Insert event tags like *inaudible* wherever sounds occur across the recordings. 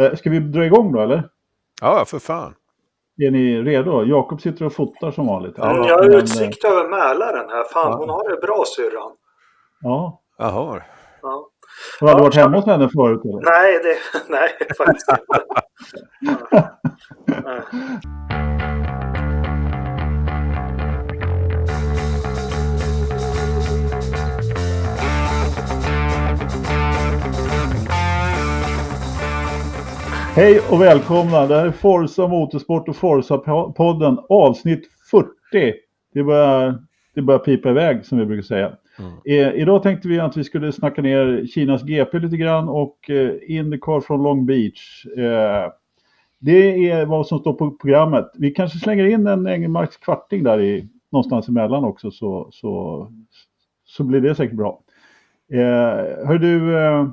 Eh, ska vi dra igång då eller? Ja, för fan. Är ni redo? Jakob sitter och fotar som vanligt. Ja, jag har utsikt över Mälaren här. Fan, ja. hon har det bra syrran. Ja. Jaha. Ja. Har du aldrig varit hemma hos henne förut? Eller? Nej, det, *laughs* nej, faktiskt inte. *laughs* Hej och välkomna! Det här är Forza Motorsport och Forza-podden avsnitt 40. Det börjar, det börjar pipa iväg som vi brukar säga. Mm. Eh, idag tänkte vi att vi skulle snacka ner Kinas GP lite grann och eh, Indycar från Long Beach. Eh, det är vad som står på programmet. Vi kanske slänger in en Engelmarks kvarting där i, någonstans emellan också så, så, så blir det säkert bra. Eh, hör du, eh,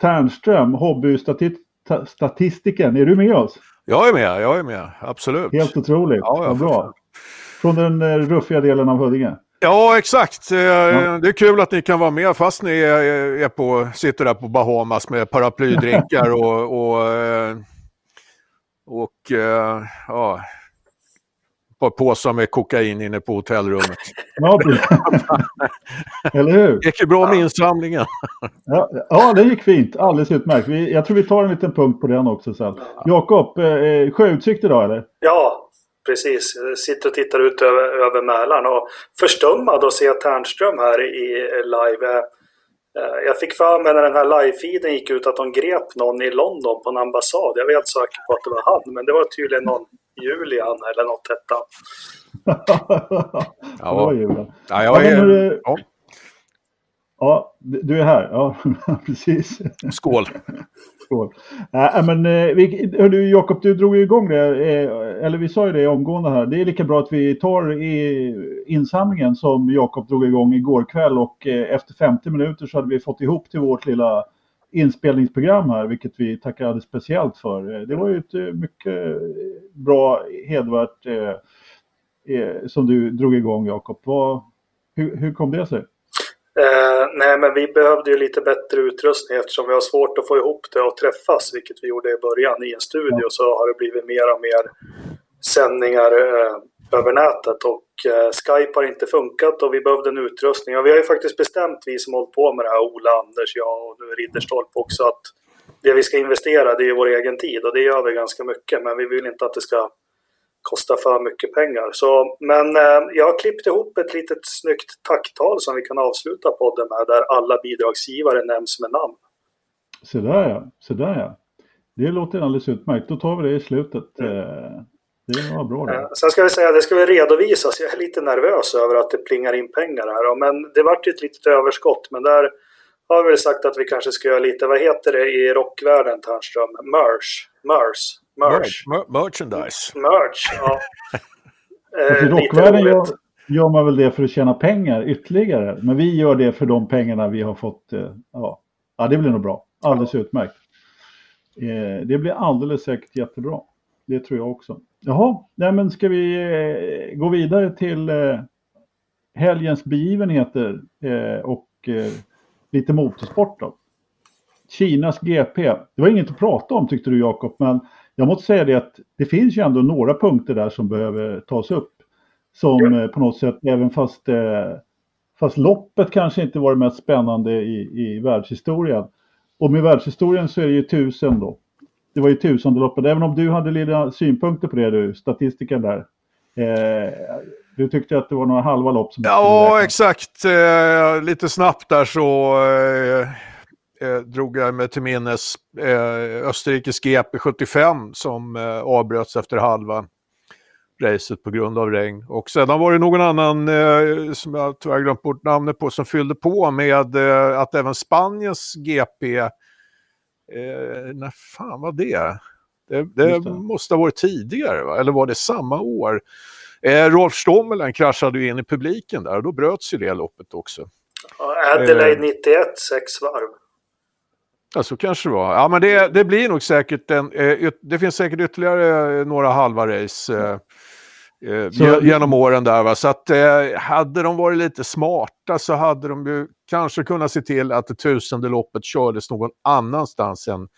Ternström, hobbystatist statistiken. Är du med oss? Jag är med, jag är med. Absolut. Helt otroligt. Ja, Vad bra. Från den eh, ruffiga delen av Huddinge. Ja, exakt. Eh, ja. Det är kul att ni kan vara med fast ni är på, sitter där på Bahamas med paraplydrinkar *laughs* och, och, eh, och ja, par påsar med kokain inne på hotellrummet. Ja, *laughs* Eller hur? Det gick ju bra med insamlingen. Ja, ja, det gick fint. Alldeles utmärkt. Vi, jag tror vi tar en liten punkt på den också sen. Jakob, eh, sjöutsikt idag eller? Ja, precis. Jag sitter och tittar ut över, över Mälaren och förstummad att se Ternström här i live. Eh, jag fick för mig när den här live-feeden gick ut att de grep någon i London på en ambassad. Jag var helt säker på att det var han, men det var tydligen någon Julian eller något hette *laughs* ja, det var Julian. Ja, jag är... Ja, ja. ja, du är här. Ja, *laughs* precis. Skål. Skål. Äh, men, eh, vi, hördu, Jakob, du drog ju igång det, eh, eller vi sa ju det omgående här. Det är lika bra att vi tar i insamlingen som Jakob drog igång igår kväll och eh, efter 50 minuter så hade vi fått ihop till vårt lilla inspelningsprogram här, vilket vi tackar alldeles speciellt för. Det var ju ett eh, mycket bra, hedvärt eh, eh, som du drog igång Jakob. Hur, hur kom det sig? Eh, nej, men vi behövde ju lite bättre utrustning eftersom vi har svårt att få ihop det och träffas, vilket vi gjorde i början i en studio, ja. så har det blivit mer och mer sändningar eh, över nätet och eh, Skype har inte funkat och vi behövde en utrustning. Och vi har ju faktiskt bestämt, vi som hållit på med det här, Ola, Anders, jag och nu Ridderstolpe också, att det vi ska investera det är vår egen tid och det gör vi ganska mycket, men vi vill inte att det ska kosta för mycket pengar. Så, men eh, jag har klippt ihop ett litet snyggt tacktal som vi kan avsluta podden med, där alla bidragsgivare nämns med namn. Så där ja, så där ja. Det låter alldeles utmärkt. Då tar vi det i slutet. Mm. Det var bra det. Eh, sen ska vi säga, det ska väl redovisas. Jag är lite nervös över att det plingar in pengar här. Men det vart ju ett litet överskott. Men där har vi sagt att vi kanske ska göra lite, vad heter det i rockvärlden Ternström? Merch. Merch. Merch. Mer merchandise. Merch, ja. *laughs* eh, I rockvärlden gör, gör, man väl det för att tjäna pengar ytterligare. Men vi gör det för de pengarna vi har fått. Eh, ja. ja, det blir nog bra. Alldeles utmärkt. Eh, det blir alldeles säkert jättebra. Det tror jag också. Jaha, nej men ska vi eh, gå vidare till eh, helgens begivenheter eh, och lite motorsport då. Kinas GP. Det var inget att prata om tyckte du Jakob, men jag måste säga det att det finns ju ändå några punkter där som behöver tas upp. Som ja. På något sätt, även fast, fast loppet kanske inte var det mest spännande i, i världshistorien. Och med världshistorien så är det ju tusen då det var ju tusendeloppet. Även om du hade lite synpunkter på det du, statistiken där. Eh, du tyckte att det var några halva lopp som... Ja, exakt. Eh, lite snabbt där så eh, eh drog jag mig till minnes eh, Österrikes GP 75 som eh, avbröts efter halva racet på grund av regn. Och sedan var det någon annan, eh, som jag tyvärr glömt bort namnet på, som fyllde på med eh, att även Spaniens GP Eh, när fan var det? Det, det måste ha varit tidigare, va? eller var det samma år? Eh, Rolf Stommelen kraschade ju in i publiken där och då bröts ju det loppet också. Adelaide eh, 91, sex varv. Ja, så kanske det var. Ja, men det, det blir nog säkert en... Eh, det finns säkert ytterligare några halva race eh, eh, så, genom åren där. Va? Så att eh, hade de varit lite smarta så hade de ju kanske kunnat se till att det tusende loppet kördes någon annanstans än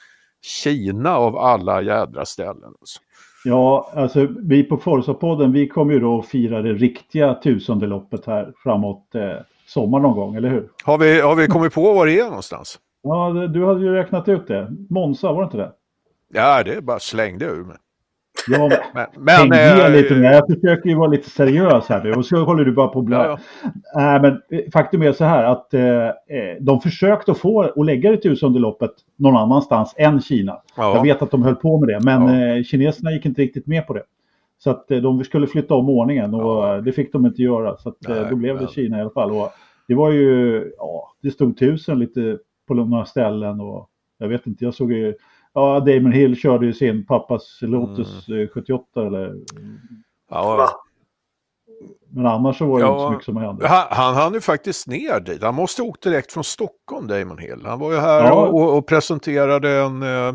Kina av alla jädra ställen. Alltså. Ja, alltså vi på Forza-podden, vi kommer ju då att fira det riktiga tusendeloppet här framåt eh, sommar någon gång, eller hur? Har vi, har vi kommit på var det är någonstans? Ja, du hade ju räknat ut det. Monza, var det inte det? Ja, det bara slängde ur mig. Ja, men, men, äh, lite med. Jag försöker ju vara lite seriös här nu och så håller du bara på att. Ja, ja. Äh, men faktum är så här att eh, eh de försökte få att lägga det tusendeloppet någon annanstans än Kina. Ja. Jag vet att de höll på med det, men eh, kineserna gick inte riktigt med på det. Så att eh, de skulle flytta om ordningen och det fick de inte göra. Så att, eh, Nej, då blev det Kina i alla fall. Och det var ju, ja, det stod tusen lite på några ställen och jag vet inte, jag såg ju Ja, Damon Hill körde ju sin pappas Lotus mm. 78 eh, eller... Ja, Men annars så var det ja, inte så mycket som hände. Han, han hann ju faktiskt ner dit. Han måste ha åkt direkt från Stockholm, Damon Hill. Han var ju här ja. och, och, presenterade en... Eh,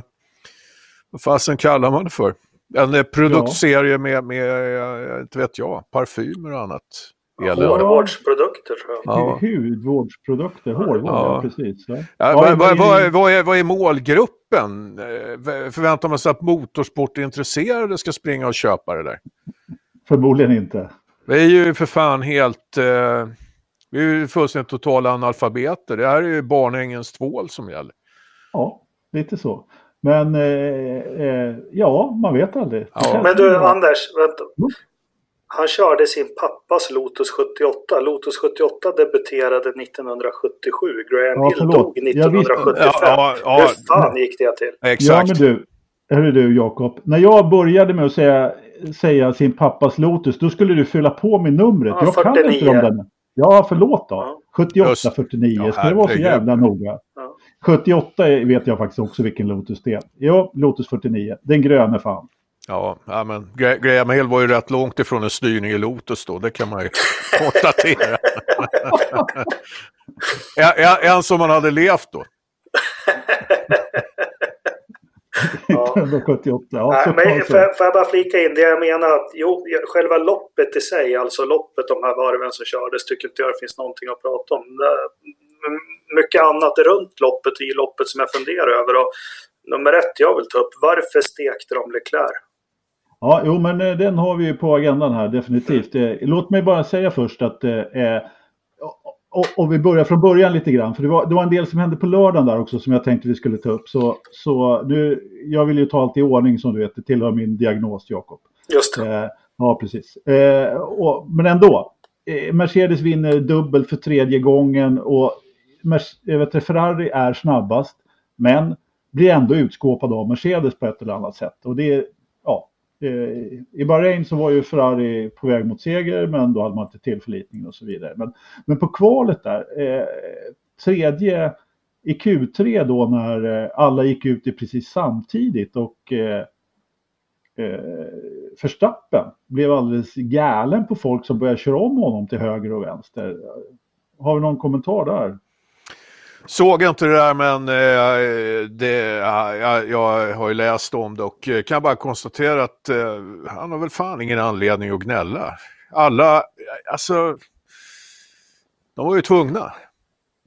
vad fasen kallar man det för? En eh, produktserie med, med, eh, inte vet jag, parfymer och annat. Hårvårdsprodukter tror jag. Ja. Hudvårdsprodukter, hårvård, ja. precis. Ja. Ja, vad, vad, vad, är, vad är målgruppen? Eh, förväntar man sig att motorsportintresserade ska springa och köpa det där? Förmodligen inte. Vi är ju för fan helt... Eh, vi är ju fullständigt totala analfabeter. Det här är ju barnängens tvål som gäller. Ja, lite så. Men eh, eh, ja, man vet aldrig. Ja. Men du, Anders, vänta. Han körde sin pappas Lotus 78. Lotus 78 debuterade 1977. Graham ja, Hill dog 1975. Ja, ja, ja, Hur fan gick det till? Exakt. Ja, men du, hörru du Jakob. När jag började med att säga, säga sin pappas Lotus, då skulle du fylla på med numret. Ja, jag 49. kan inte om den. Ja, förlåt då. Ja. 78, 49. Ja, Ska det vara så jävla noga? Ja. 78 vet jag faktiskt också vilken Lotus det är. Ja, Lotus 49. Den gröna fan. Ja, ja men Graham Hill var ju rätt långt ifrån en styrning i Lotus då, det kan man ju *laughs* konstatera. *laughs* en, en som man hade levt då. *laughs* ja. 78, ja, Nej, men får, får jag bara flika in det jag menar att jo, själva loppet i sig, alltså loppet, de här varven som kördes, tycker inte jag det finns någonting att prata om. Mycket annat runt loppet i loppet som jag funderar över. Och nummer ett jag vill ta upp, varför stekte de Leclerc? Ja, jo, men eh, den har vi ju på agendan här definitivt. Eh, låt mig bara säga först att eh, och, och, vi börjar från början lite grann, för det var, det var en del som hände på lördagen där också som jag tänkte vi skulle ta upp. Så, så nu, jag vill ju ta allt i ordning som du vet, det tillhör min diagnos, Jakob. Just det. Eh, ja, precis. Eh, och, men ändå, eh, Mercedes vinner dubbel för tredje gången och jag vet, Ferrari är snabbast, men blir ändå utskåpad av Mercedes på ett eller annat sätt. Och det, Eh, Eh, I Bahrain så var ju Ferrari på väg mot seger men då hade man inte tillförlitning och så vidare. Men, men på kvalet där, eh, tredje i Q3 då när eh, alla gick ut i precis samtidigt och eh, Verstappen blev alldeles galen på folk som började köra om honom till höger och vänster. Har vi någon kommentar där? Såg inte det där men eh, det, jag, jag, har ju läst om det och eh, kan bara konstatera att eh, han har väl fan ingen anledning att gnälla. Alla, alltså, de var ju tvungna.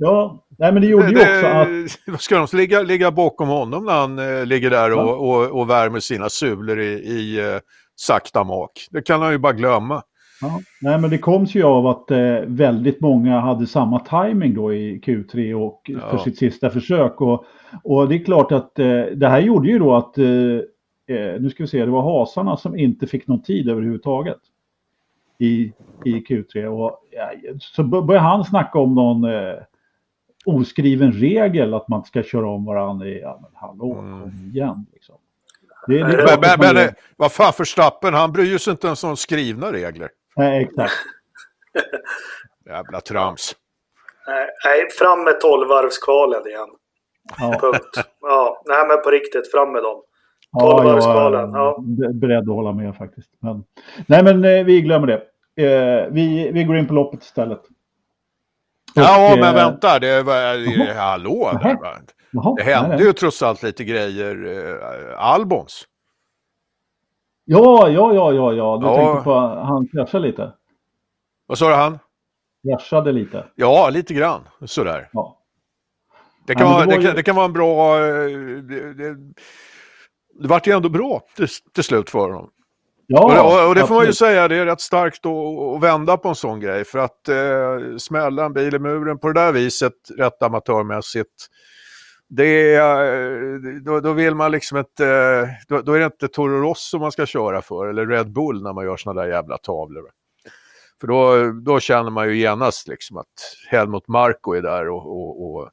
Ja, nej men det gjorde det, ju också att... *laughs* Ska de ligga, ligga bakom honom när han eh, ligger där och, och, och värmer sina sulor i, i eh, sakta mak? Det kan han ju bara glömma. Ja, nej, men det kom ju av att eh, väldigt många hade samma timing då i Q3 och ja. för sitt sista försök. Och, och det är klart att eh, det här gjorde ju då att, eh, eh nu ska vi se, det var hasarna som inte fick någon tid överhuvudtaget i, i Q3. Och, ja, så började han snacka om någon eh, oskriven regel att man ska köra om varandra i, ja men hallå, mm. kom igen. Liksom. Det, det men, men, men vad fan för stappen, han bryr sig inte ens om skrivna regler. Nej, exakt. *laughs* Jävla trams. Nej, fram med tolvvarvskvalen igen. Ja. Punkt. Ja, nej men på riktigt, fram med dem. Tolvvarvskvalen. Ja, jag är beredd att hålla med faktiskt. Men, nej, men eh, vi glömmer det. Eh, vi, vi går in på loppet istället. Och, ja, men eh, vänta. Det var, hallå. Jaha, det hände ju trots allt lite grejer. Albons. Ja, ja, ja, ja, ja. Du ja. tänkte på han kraschade lite. Vad sa du han? Kraschade lite. Ja, lite grann. Sådär. Ja. Det kan, vara, det, ju... kan, det kan vara en bra... Det, det, det vart ju ändå bra till, till slut för honom. Ja, och, och, och det får man ju säga, det är rätt starkt att vända på en sån grej. För att eh, smälla en bil i muren på det där viset, rätt amatörmässigt, det är, då, då, vill man liksom inte, då, då, är det inte Toro Rosso man ska köra för, eller Red Bull när man gör såna där jävla tavlor. För då, då känner man ju genast liksom att Helmut Marko är där och, och, och,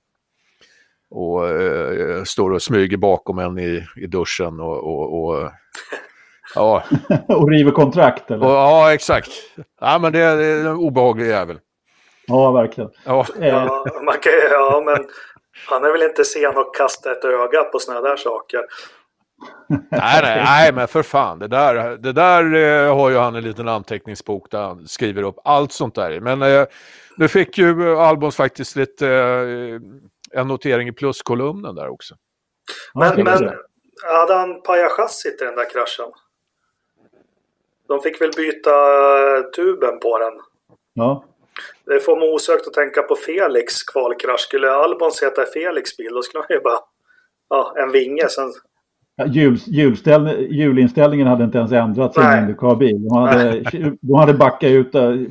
och äh, står och smyger bakom en i, i duschen och, och Ja. *laughs* och river kontrakt eller? Och, ja, exakt. Ja, men det är, det är en obehaglig jävel. Ja, verkligen. Ja. Ja, man kan, ja, men han är väl inte sen att kasta ett öga på sådana där saker. *laughs* nej, nej, nej, men för fan. Det där, det där eh, har ju han en liten anteckningsbok där han skriver upp allt sånt där. Men eh, nu fick ju Albons faktiskt lite eh, en notering i pluskolumnen där också. Men, men hade han pajachassit i den där kraschen? De fick väl byta tuben på den. Ja. Det får mig osökt att tänka på Felix kvalkrasch. Skulle Albons heta Felix bil, då skulle han ju bara... Ja, en vinge. Sen Ja, jul, julinställningen hade inte ens ändrats i en Indycar-bil. De hade, *laughs* de hade backat ut, där,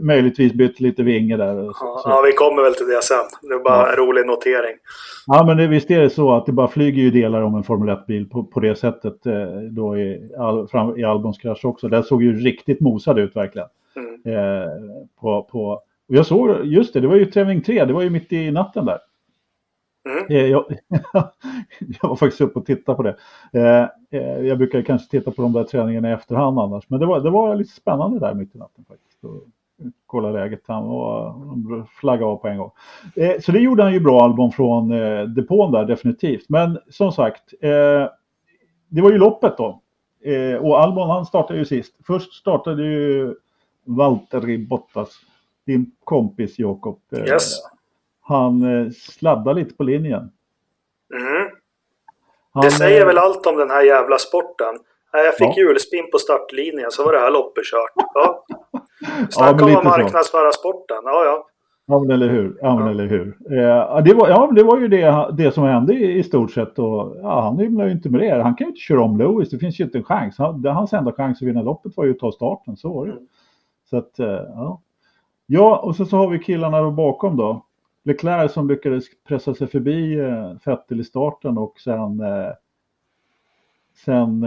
möjligtvis bytt lite vinge där. Ja, ja, vi kommer väl till det sen. Det är bara ja. en rolig notering. Ja, men det, visst är det så att det bara flyger ju delar om en Formel 1-bil på, på det sättet eh, då i, all, fram, i Albons krasch också. Den såg ju riktigt mosad ut verkligen. Mm. Eh, på, på, och jag såg, just det, det var ju tävling 3, det var ju mitt i natten där. Mm. Eh, jag, *laughs* jag, var faktiskt uppe och tittade på det. Eh, eh, jag brukar kanske titta på de där träningarna i efterhand annars. Men det var, det var lite spännande där mitt i natten faktiskt. Och kolla läget. Han var, flaggade av på en gång. Så det gjorde han ju bra album från depån där definitivt. Men som sagt, det var ju loppet då. Och Albon han startade ju sist. Först startade ju Valtteri Bottas, din kompis Jakob. Yes han eh, sladdar lite på linjen. Mm. Han, det säger eh, väl allt om den här jävla sporten. Jag fick ja. hjulspinn på startlinjen så var det här loppet kört. Ja. *laughs* Snacka ja, om att marknadsföra sporten. Ja, ja. Ja, men eller hur. Ja, men eller hur. Eh, det, var, ja, det var ju det, det som hände i, i stort sett. Och, ja, han hymlar ju inte med det. Han kan ju inte köra om Lewis. Det finns ju inte en chans. Han, hans enda chans att vinna loppet var ju att ta starten. Så var det. Mm. Så att, eh, ja. Ja, och så, så har vi killarna då bakom då. Leclerc som lyckades pressa sig förbi eh, Vettel i starten och sen, eh, sen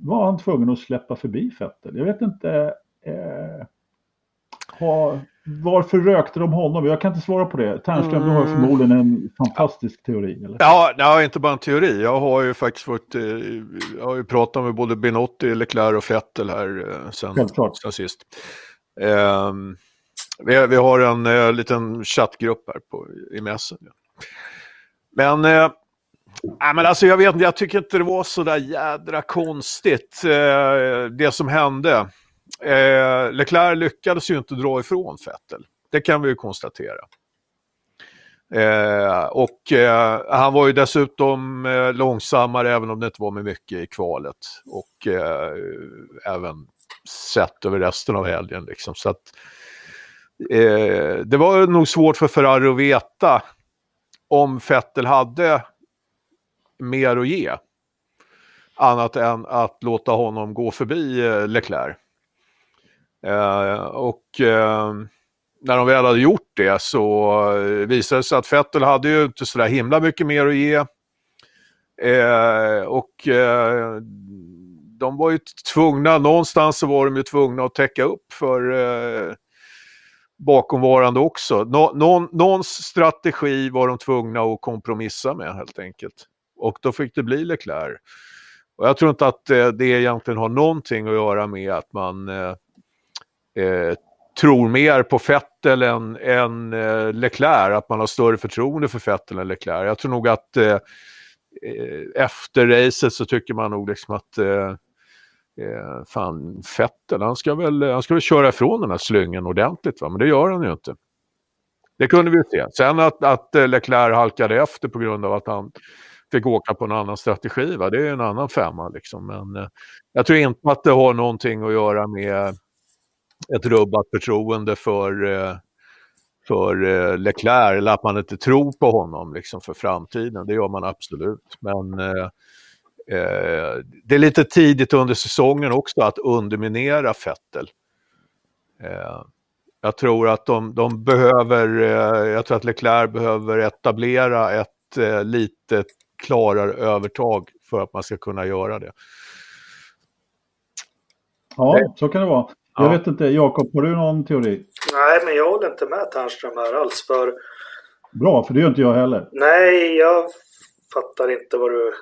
var han tvungen att släppa förbi Vettel. Jag vet inte eh, ha, varför rökte de honom? Jag kan inte svara på det. Ternström, mm. du har förmodligen en fantastisk teori. Eller? Ja, ja, inte bara en teori. Jag har ju faktiskt fått, jag har ju pratat med både Binotti, Leclerc och Vettel här sen, sen sist. Ehm, vi, vi har en eh, liten chattgrupp här på, i mässen. Men, eh, men alltså jag vet inte, jag tycker inte det var så där jädra konstigt eh, det som hände. Eh, Leclerc lyckades ju inte dra ifrån Vettel. Det kan vi ju konstatera. Eh, och eh, han var ju dessutom eh, långsammare även om det inte var med mycket i kvalet. Och eh, även sett över resten av helgen. Liksom. Så att, eh, det var nog svårt för Ferrari att veta om Vettel hade mer att ge. Annat än att låta honom gå förbi eh, Leclerc. Eh, och eh, när de väl hade gjort det så eh, visade det sig att Vettel hade ju inte sådär himla mycket mer att ge. Eh, och eh, de var ju tvungna, någonstans så var de ju tvungna att täcka upp för eh, bakomvarande också. Nå, någon, någons strategi var de tvungna att kompromissa med helt enkelt. Och då fick det bli Leclerc. Och jag tror inte att eh, det egentligen har någonting att göra med att man eh, eh, tror mer på Vettel än, än eh, Leclerc, att man har större förtroende för Vettel än Leclerc. Jag tror nog att eh, Eh, efter racet så tycker man nog liksom att eh, eh fan, Fettel, han ska, väl, eh, han ska väl köra ifrån den här slyngen ordentligt, va? men det gör han ju inte. Det kunde vi se. Sen att, att Leclerc halkade efter på grund av att han fick åka på en annan strategi, va? det är en annan femma. Liksom. Men eh, jag tror inte att det har någonting att göra med ett rubbat förtroende för, eh, för eh, Leclerc eller att man inte tror på honom liksom, för framtiden. Det gör man absolut. Men eh, eh, det är lite tidigt under säsongen också att underminera Vettel. Eh, jag tror att de, de behöver, eh, jag tror att Leclerc behöver etablera ett lite klarare övertag för att man ska kunna göra det. Ja, så kan det vara. Jag ja. vet inte, Jakob, har du någon teori? Nej, men jag håller inte med Ternström här alls. För... Bra, för det gör inte jag heller. Nej, jag fattar inte vad du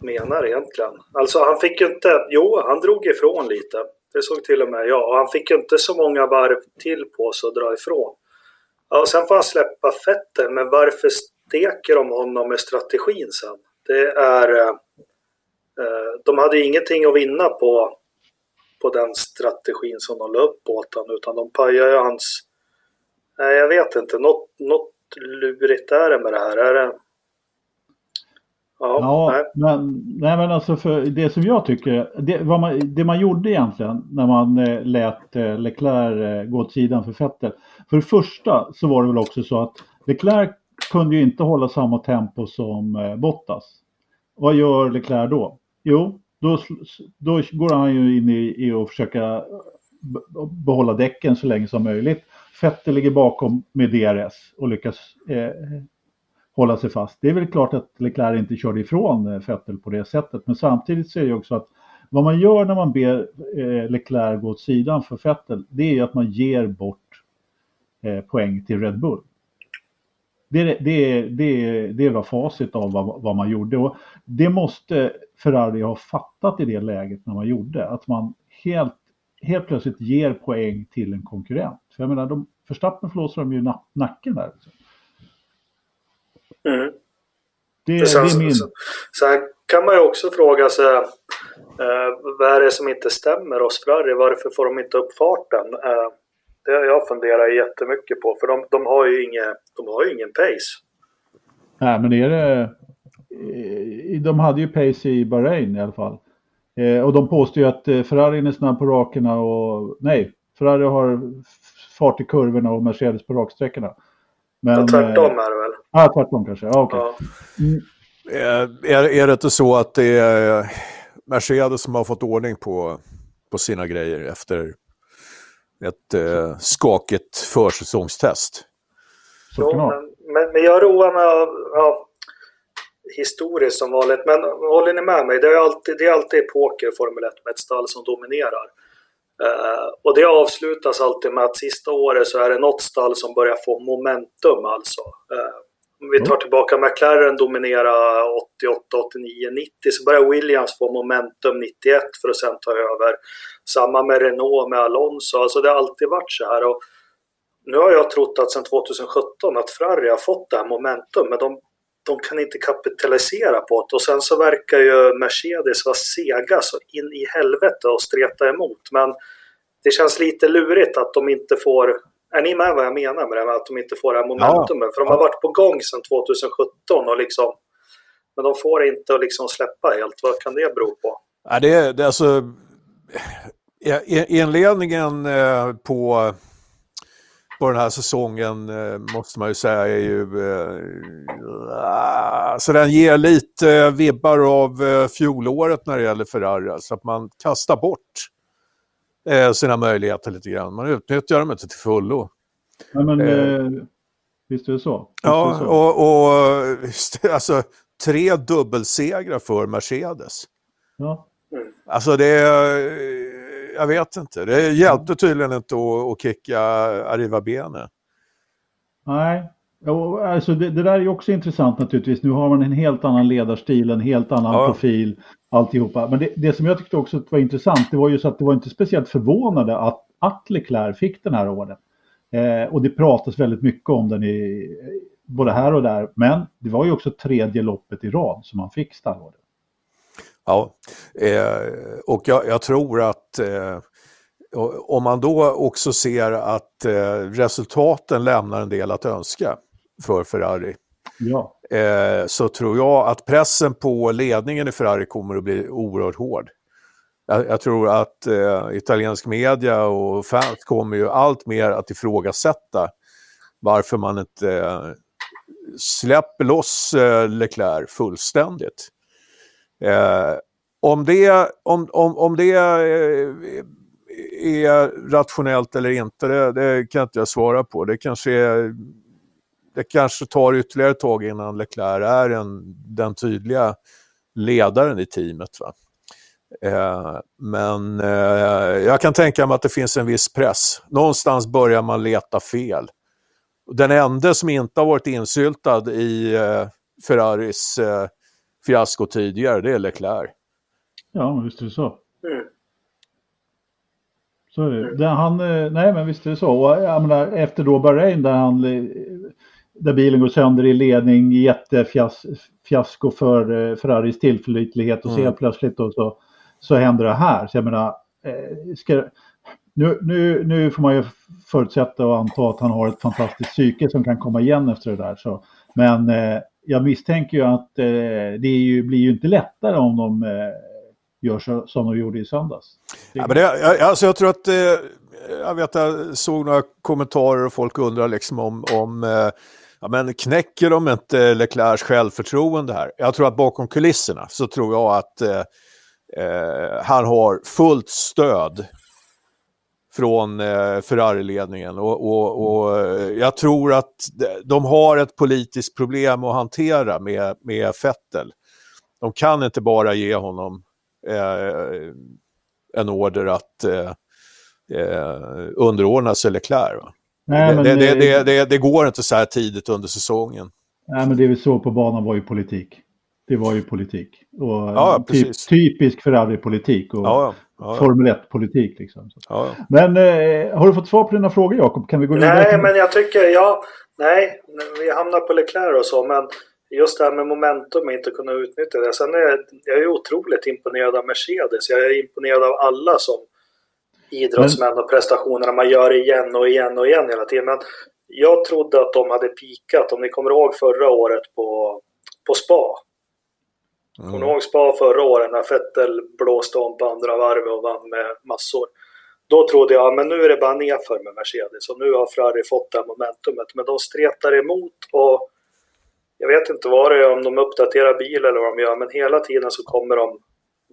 menar egentligen. Alltså, han fick ju inte... Jo, han drog ifrån lite. Det såg till och med jag. Och han fick ju inte så många varv till på sig att dra ifrån. Ja, och sen får han släppa fetten, men varför steker de honom med strategin sen? Det är... Eh, eh de hade ingenting att vinna på på den strategin som de la upp åt honom utan de pajar ju hans... Nej, jag vet inte. Något, något lurigt är det med det här. Är det... Ja, ja nej. Men, nej, men alltså för det som jag tycker, det, man, det man gjorde egentligen när man eh, lät eh, Leclerc eh, gå åt sidan för Vettel. För det första så var det väl också så att Leclerc kunde ju inte hålla samma tempo som eh, Bottas. Vad gör Leclerc då? Jo, då, då går han ju in i, i att försöka behålla däcken så länge som möjligt. Fette ligger bakom med DRS och lyckas eh, hålla sig fast. Det är väl klart att Leclerc inte körde ifrån eh, Fettel på det sättet, men samtidigt så är det också att vad man gör när man ber eh, Leclerc gå åt sidan för Fettel, det är att man ger bort eh, poäng till Red Bull. Det, det, det, det var facit av vad, vad man gjorde. Och det måste Ferrari ha fattat i det läget när man gjorde. Att man helt, helt plötsligt ger poäng till en konkurrent. För jag menar, de, Förstappen förlåser de ju nacken där. Mm. Det, sen, det är min... Sen kan man ju också fråga sig eh, vad är det som inte stämmer hos Ferrari? Varför får de inte upp farten? Eh, det har jag funderat jättemycket på, för de, de, har, ju inge, de har ju ingen pace. Nej, men är det... De hade ju pace i Bahrain i alla fall. Eh, och de påstår ju att eh, Ferrari är snabb på rakerna och... Nej, Ferrari har fart i kurvorna och Mercedes på raksträckorna. Men, ja, tvärtom är det väl? Ja, tvärtom kanske. Ja, okay. Ja. Mm. Är, är det inte så att det är Mercedes som har fått ordning på, på sina grejer efter ett eh, skakigt försäsongstest. Jo, men, men, men, jag roar mig av ja, historiskt som vanligt. Men håller ni med mig? Det är alltid, det är alltid poker Formel 1 med ett stall som dominerar. Uh, och det avslutas alltid med att sista året så är det något stall som börjar få momentum alltså. Uh, om vi tar tillbaka McLaren dominera 88, 89, 90 så börjar Williams få momentum 91 för att sen ta över. Samma med Renault med Alonso. Alltså det har alltid varit så här. Och nu har jag trott att sedan 2017 att Ferrari har fått det här momentum men de, de kan inte kapitalisera på det. Och sen så verkar ju Mercedes vara sega så in i helvete och streta emot. Men det känns lite lurigt att de inte får är ni med vad jag menar med det här att de inte får det här momentumet? Ja. För de har varit på gång sedan 2017 och liksom, men de får inte att liksom släppa helt. Vad kan det bero på? Ja, det, är, det är alltså inledningen eh, på, på den här säsongen eh, måste man ju säga är ju... Eh, så den ger lite vibbar av fjolåret när det gäller Ferrari. Så att man kastar bort eh, sina möjligheter lite grann. Man utnyttjar dem inte till fullo. Ja, men, eh, eh visst är det så? Visst ja, det så? och, och *laughs* alltså, tre dubbelsegrar för Mercedes. Ja. Alltså det jag vet inte. Det hjälpte tydligen inte att, att kicka Arriva Bene. Nej, alltså det, det, där är också intressant naturligtvis. Nu har man en helt annan ledarstil, en helt annan ja. profil alltihopa. Men det, det, som jag tyckte också var intressant, det var ju så att det var inte speciellt förvånande att, att Leclerc fick den här orden. Eh, och det pratas väldigt mycket om den i, både här och där. Men det var ju också tredje loppet i rad som han fick stallorden. Ja, eh, och jag, jag, tror att eh, om man då också ser att eh, resultaten lämnar en del att önska för Ferrari ja. eh, så tror jag att pressen på ledningen i Ferrari kommer att bli oerhört hård. Jag, jag tror att eh, italiensk media och fans kommer ju allt mer att ifrågasätta varför man inte eh, släpper loss eh, Leclerc fullständigt. Eh, om det, om, om, om det är, är rationellt eller inte, det, det, kan inte jag svara på. Det kanske, är, det kanske tar ytterligare ett tag innan Leclerc är en, den tydliga ledaren i teamet. Va? Eh, men eh, jag kan tänka mig att det finns en viss press. Någonstans börjar man leta fel. Den enda som inte har varit insyltad i eh, Ferraris eh, fiasko tidigare, det är Leclerc. Ja, visst är det så. Mm. Så är det. Han, eh, nej, men visst är det så. Och, jag menar, efter då Bahrain där, han, eh, där bilen går sönder i ledning, jättefiasko för Ferraris tillförlitlighet och mm. så helt plötsligt då, så, så händer det här. Så jag menar, ska, nu, nu, nu får man ju förutsätta och anta att han har ett fantastiskt psyke som kan komma igen efter det där. Så. Men eh, jag misstänker ju att eh, det ju, blir ju inte lättare om de eh, gör så, som de gjorde i söndags. Ja, men det, alltså jag tror att, eh, jag vet jag såg några kommentarer och folk undrar liksom om, om eh, ja, men knäcker de inte Leclercs självförtroende här? Jag tror att bakom kulisserna så tror jag att eh, eh han har fullt stöd från eh, Ferrari-ledningen. Och, och, och, eh, jag tror att de har ett politiskt problem att hantera med, med Fettel. De kan inte bara ge honom eh, en order att eh, eh underordna sig Leclerc. Nej, det, det, det, det, det, går inte så här tidigt under säsongen. Nej, men det vi såg på banan var ju politik. Det var ju politik. Och ja, typ, typisk Ferrari-politik. Och ja, ja, Formel 1-politik. Liksom. Men eh, har du fått svar på dina frågor Jakob? Kan vi gå vidare? Nej, men jag tycker, ja, nej, vi hamnar på Leclerc och så, men just det här med momentum och inte kunna utnyttja det. Sen är jag, jag är otroligt imponerad av Mercedes. Jag är imponerad av alla som idrottsmän och prestationerna. Man gör igen och igen och igen hela tiden. Men jag trodde att de hade pikat, om ni kommer ihåg förra året på, på Spa. Mm. Kommer ihåg Spa förra året när Vettel blåste om på andra varvet och vann med massor? Då trodde jag, men nu är det bara nerför med Mercedes och nu har Ferrari fått det här momentumet. Men de stretar emot och jag vet inte vad det är, om de uppdaterar bil eller vad de gör, men hela tiden så kommer de,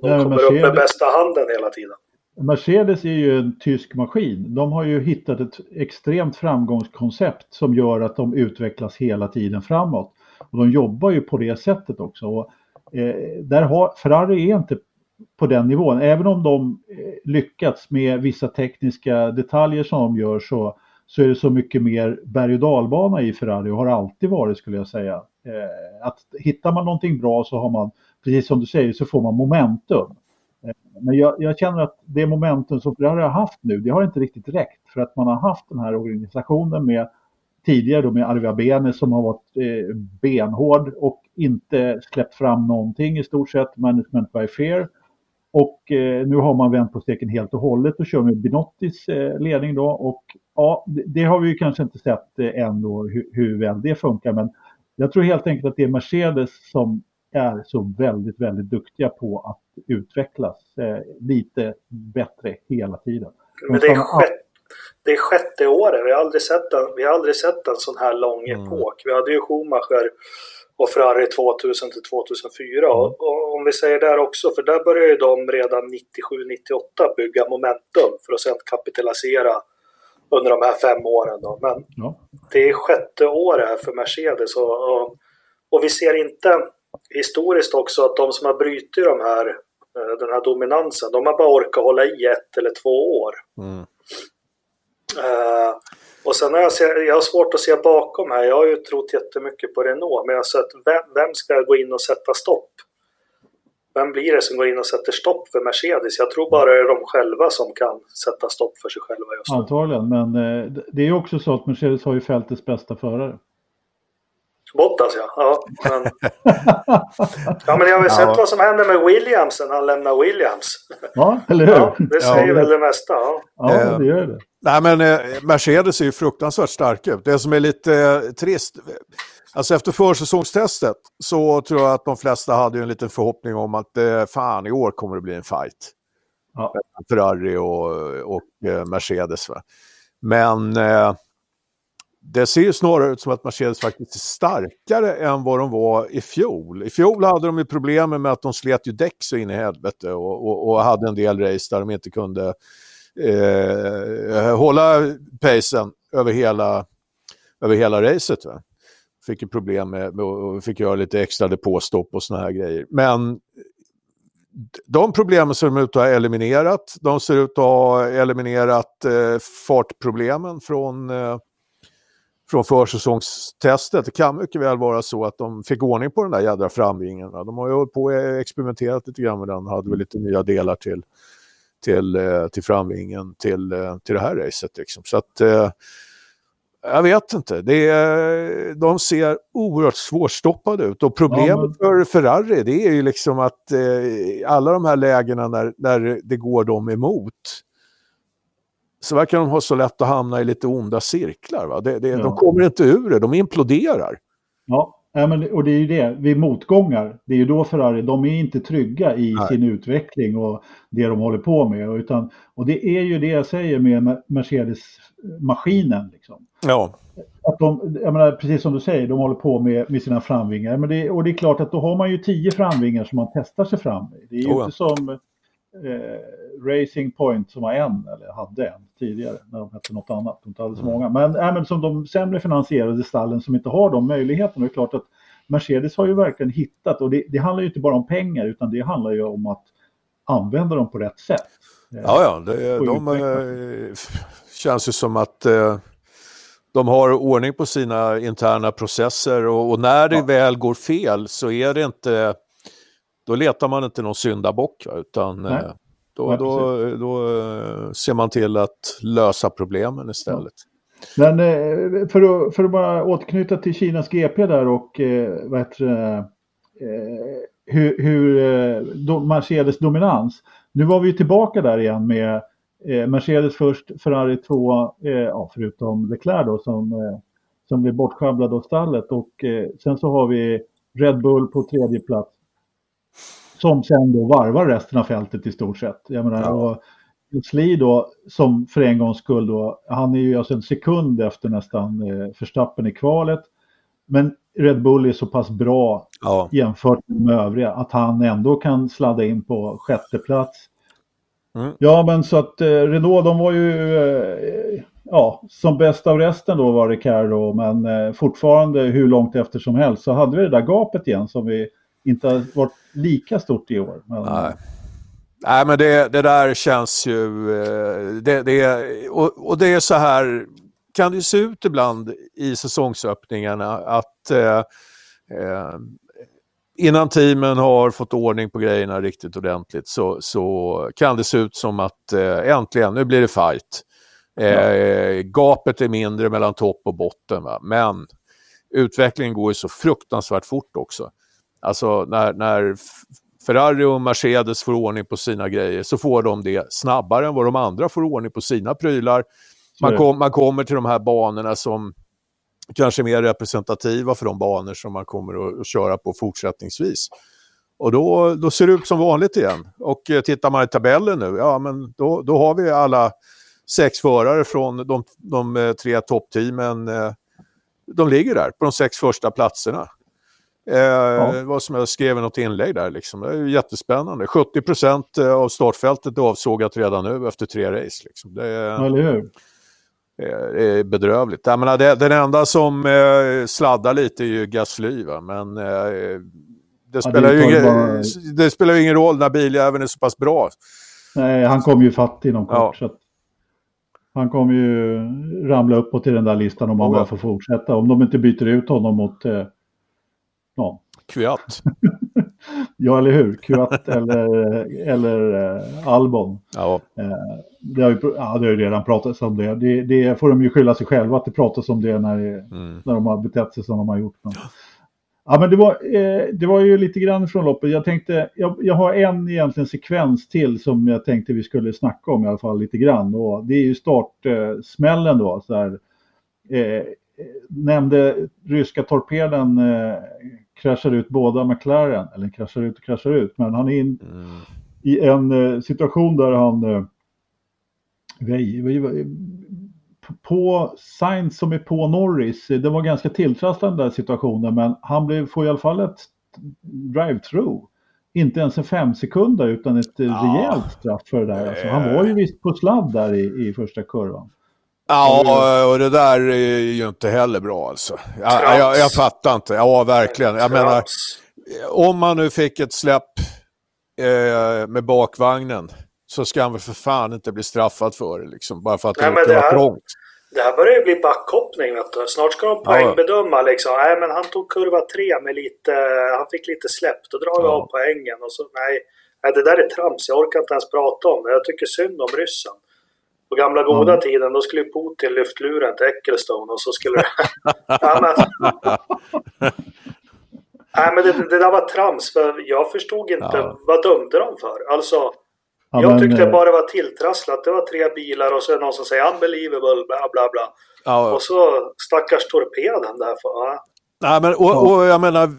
de ja, kommer upp med bästa handen hela tiden. Mercedes är ju en tysk maskin. De har ju hittat ett extremt framgångskoncept som gör att de utvecklas hela tiden framåt. Och de jobbar ju på det sättet också. Och Eh, där har, Ferrari är inte på den nivån. Även om de eh, lyckats med vissa tekniska detaljer som de gör så, så är det så mycket mer berg och dalbana i Ferrari och har alltid varit skulle jag säga. Eh, att hittar man någonting bra så har man, precis som du säger, så får man momentum. Eh, men jag, jag, känner att det momentum som det har haft nu, det har inte riktigt räckt för att man har haft den här organisationen med tidigare då med Arvia Bene som har varit eh, benhård och inte släppt fram någonting i stort sett, management by fear. Och eh, nu har man vänt på steken helt och hållet och kör med Binottis eh, ledning då. Och ja, det, det, har vi ju kanske inte sett eh, än då hur, hur väl det funkar, men jag tror helt enkelt att det är Mercedes som är så väldigt, väldigt duktiga på att utvecklas eh, lite bättre hela tiden. Men det är sjätte det är sjätte året. Vi har aldrig sett en, vi har aldrig sett en sån här lång mm. epok. Vi hade ju Schumacher och Ferrari 2000 till 2004. Mm. Och, och, om vi säger där också, för där började ju de redan 97-98 bygga momentum för att sedan kapitalisera under de här fem åren. Då. Men ja. det är sjätte året för Mercedes och, och, och, vi ser inte historiskt också att de som har brutit de här, eh, den här dominansen, de har bara orkat hålla i ett eller två år. Mm. Uh, och sen har jag, jag har svårt att se bakom här. Jag har ju trott jättemycket på Renault, men jag har sett vem, vem ska gå in och sätta stopp? Vem blir det som går in och sätter stopp för Mercedes? Jag tror bara det är de själva som kan sätta stopp för sig själva just nu. Antagligen, men eh, det är ju också så att Mercedes har ju fältets bästa förare. Bottas ja. Ja men, *laughs* ja, men jag har väl sett vad som hände med Williams när han lämnar Williams. Ja, eller hur? Ja, det säger ja. väl det mesta. Ja, ja det gör det. Nej, men eh, Mercedes är ju fruktansvärt starka ut. Det som är lite eh, trist, alltså efter försäsongstestet så tror jag att de flesta hade en liten förhoppning om att eh, fan, i år kommer det bli en fight. Ja. Ferrari och, och eh, Mercedes. Va? Men eh, det ser ju snarare ut som att Mercedes faktiskt är starkare än vad de var i fjol. I fjol hade de ju problem med att de slet ju däck så in i helvete och, och, och hade en del race där de inte kunde eh, hålla pacen över hela, över hela racet. Va? Fick ju problem med, med och fick göra lite extra depåstopp och såna här grejer. Men de problemen ser de ut att ha eliminerat. De ser ut att ha eliminerat eh, fartproblemen från eh, från försäsongstestet. Det kan mycket väl vara så att de fick ordning på den där jädra framvingen. De har ju hållit på och experimenterat lite grann med den, hade väl lite nya delar till, till, eh, till framvingen till, eh, till det här racet. Liksom. Så att, eh, jag vet inte, det är, de ser oerhört svårstoppade ut och problemet ja, men... för Ferrari det är ju liksom att eh, alla de här lägena när, när det går dem emot så verkar de ha så lätt att hamna i lite onda cirklar. Va? Det, det, ja. De kommer inte ur det, de imploderar. Ja, men, och det är ju det, vid motgångar, det är ju då Ferrari, de är inte trygga i Nej. sin utveckling och det de håller på med. Utan, och det är ju det jag säger med Mercedes-maskinen. Liksom. Ja. Att de, jag menar, precis som du säger, de håller på med, med sina framvingar. Men det, och det är klart att då har man ju tio framvingar som man testar sig fram i. Det är ju oh ja. inte som Racing Point som har en, eller hade en tidigare, när de hette något annat. De inte så mm. många. Men, äh, men som de sämre finansierade stallen som inte har de möjligheterna. Det är klart att Mercedes har ju verkligen hittat, och det, det handlar ju inte bara om pengar, utan det handlar ju om att använda dem på rätt sätt. Ja, ja, det, de äh, känns ju som att äh, de har ordning på sina interna processer och, och när det ja. väl går fel så är det inte då letar man inte någon syndabock, utan Nej. Eh, då, Nej, då, då eh, ser man till att lösa problemen istället. Ja. Men eh, för att, för att bara återknyta till Kinas GP där och vad heter hur, hur Mercedes dominans. Nu var vi tillbaka där igen med Mercedes först, Ferrari 2, ja, förutom Leclerc då som, som blev bortsjabblad av stallet och sen så har vi Red Bull på tredje plats som sen då varvar resten av fältet i stort sett. Jag menar, ja. och Sli då, som för en gångs skull då, han är ju alltså en sekund efter nästan eh, förstappen i kvalet. Men Red Bull är så pass bra ja. jämfört med övriga att han ändå kan sladda in på sjätte plats. Mm. Ja, men så att eh, Renault, de var ju eh, ja, som bäst av resten då var Ricardo, men eh, fortfarande hur långt efter som helst så hade vi det där gapet igen som vi inte har varit lika stort i år. Men... Nej. Nej, men det, det där känns ju... Eh, det, det, och, och det är så här, kan det se ut ibland i säsongsöppningarna att eh, eh, innan teamen har fått ordning på grejerna riktigt ordentligt så, så kan det se ut som att eh, äntligen, nu blir det fight. Eh. Gapet är mindre mellan topp och botten, va? men utvecklingen går ju så fruktansvärt fort också. Alltså när, när Ferrari och Mercedes får ordning på sina grejer så får de det snabbare än vad de andra får ordning på sina prylar. Man, kom, man kommer till de här banorna som kanske är mer representativa för de banor som man kommer att, köra på fortsättningsvis. Och då, då ser det ut som vanligt igen. Och eh, tittar man i tabellen nu, ja men då, då har vi alla sex förare från de, de eh, tre toppteamen. Eh, de ligger där på de sex första platserna. Eh, ja. Vad som jag skrev i något inlägg där. Liksom. Det är jättespännande. 70 procent eh, av startfältet är avsågat redan nu efter tre race. Liksom. Det är, Eller hur? Är bedrövligt. Jag menar, det, den enda som eh, sladdar lite är ju Gasly. Va? Men eh, det, spelar ja, det, ingen, bara... det spelar ju ingen roll när biljäveln är så pass bra. Nej, han kommer ju fatt inom kort. Ja. han kommer ju ramla uppåt i den där listan om han bara får fortsätta. Om de inte byter ut honom mot eh, Ja. Kviat. *laughs* ja, eller hur? Kviat eller, eller eh, Albon. Ja. Eh, det, har ju, ja, det har ju redan pratats om det. det. det. får de ju skylla sig själva att det pratas om det när, mm. när de har betett sig som de har gjort. Ja, men det var, eh, det var ju lite grann från loppet. Jag tänkte, jag, jag har en egentligen sekvens till som jag tänkte vi skulle snacka om i alla fall lite grann. Och det är ju startsmällen då. Så här, eh, nämnde ryska torpeden eh, kraschar ut båda McLaren, eller kraschar ut och kraschar ut, men han är in mm. i en eh, situation där han eh, på Sainz som är på Norris, det var ganska tilltrasslande den situationen, men han blev, får i alla fall ett drive-through. Inte ens en fem sekunder utan ett ja. rejält straff för det där. Alltså, han var ju visst på sladd där i, i första kurvan. Ja, och det där är ju inte heller bra alltså. Jag, jag, jag fattar inte. Ja, verkligen. Jag menar, om man nu fick ett släpp eh, med bakvagnen så ska han väl för fan inte bli straffad för det, liksom, bara för att Nej, det, var trångt. Det här börjar ju bli backhoppning, vet du. Snart ska de poängbedöma liksom. Nej, men han tog kurva tre med lite, han fick lite släpp. Då drar vi ja. av poängen. Och så, nej, nej, det där är trams. Jag orkar inte ens prata om det. Jag tycker synd om ryssen. På gamla goda mm. tiden, då skulle Putin lyft luren till Ecclestone och så skulle *laughs* ja, men... Nej, men det, det, där var trams, för jag förstod inte ja. vad dömde de för. Alltså, Ja, jag tyckte men, bara det var tilltrasslat. Det var tre bilar och så är det någon som säger unbelievable, bla bla bla. Ja, och så stackars torpeden där. För, ja. Nej, men, och, och, jag menar,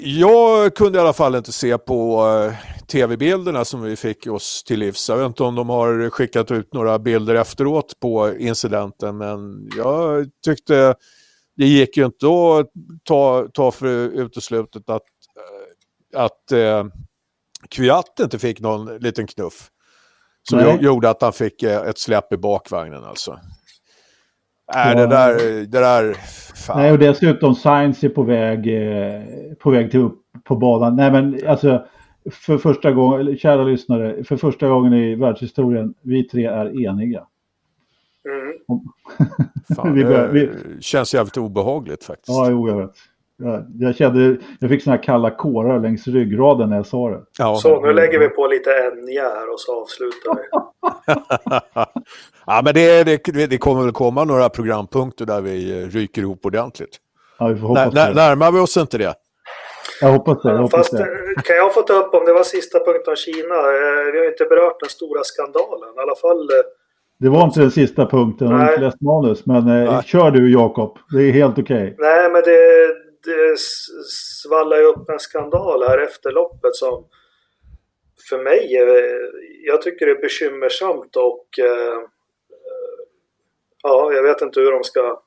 jag kunde i alla fall inte se på uh, tv-bilderna som vi fick oss till livs. Jag vet inte om de har skickat ut några bilder efteråt på incidenten, men jag tyckte det gick ju inte att ta, ta för uteslutet att, eh, att uh, Kviat inte fick någon liten knuff. Som Nej. gjorde att han fick eh, ett släpp i bakvagnen alltså. Nej, ja. det där, det där... Fan. Nej, och dessutom Sainz är på väg, eh, på väg till upp på banan. Nej, men alltså för första gången, kära lyssnare, för första gången i världshistorien, vi tre är eniga. Mm. *laughs* Fan, *laughs* vi bör, vi... känns jävligt obehagligt faktiskt. Ja, jo, jag vet. Jag, jag, kände, jag fick såna här kalla kårar längs ryggraden när jag sa det. Ja, så nu lägger vi på lite Enya här och så avslutar vi. *laughs* ja, men det, det, det, kommer väl komma några programpunkter där vi ryker ihop ordentligt. Ja, vi får hoppas N det. Närmar vi oss inte det? Jag hoppas det. Jag hoppas Fast, det. Eh, kan jag få ta upp om det var sista punkten om Kina? Eh, vi har inte berört den stora skandalen. I alla fall eh, det var inte den sista punkten, jag har inte läst manus. Men eh, kör du Jakob, det är helt okej. Okay. Nej, men det, det svallar ju upp en skandal här efter loppet som för mig, jag tycker det är bekymmersamt och ja, jag vet inte hur de ska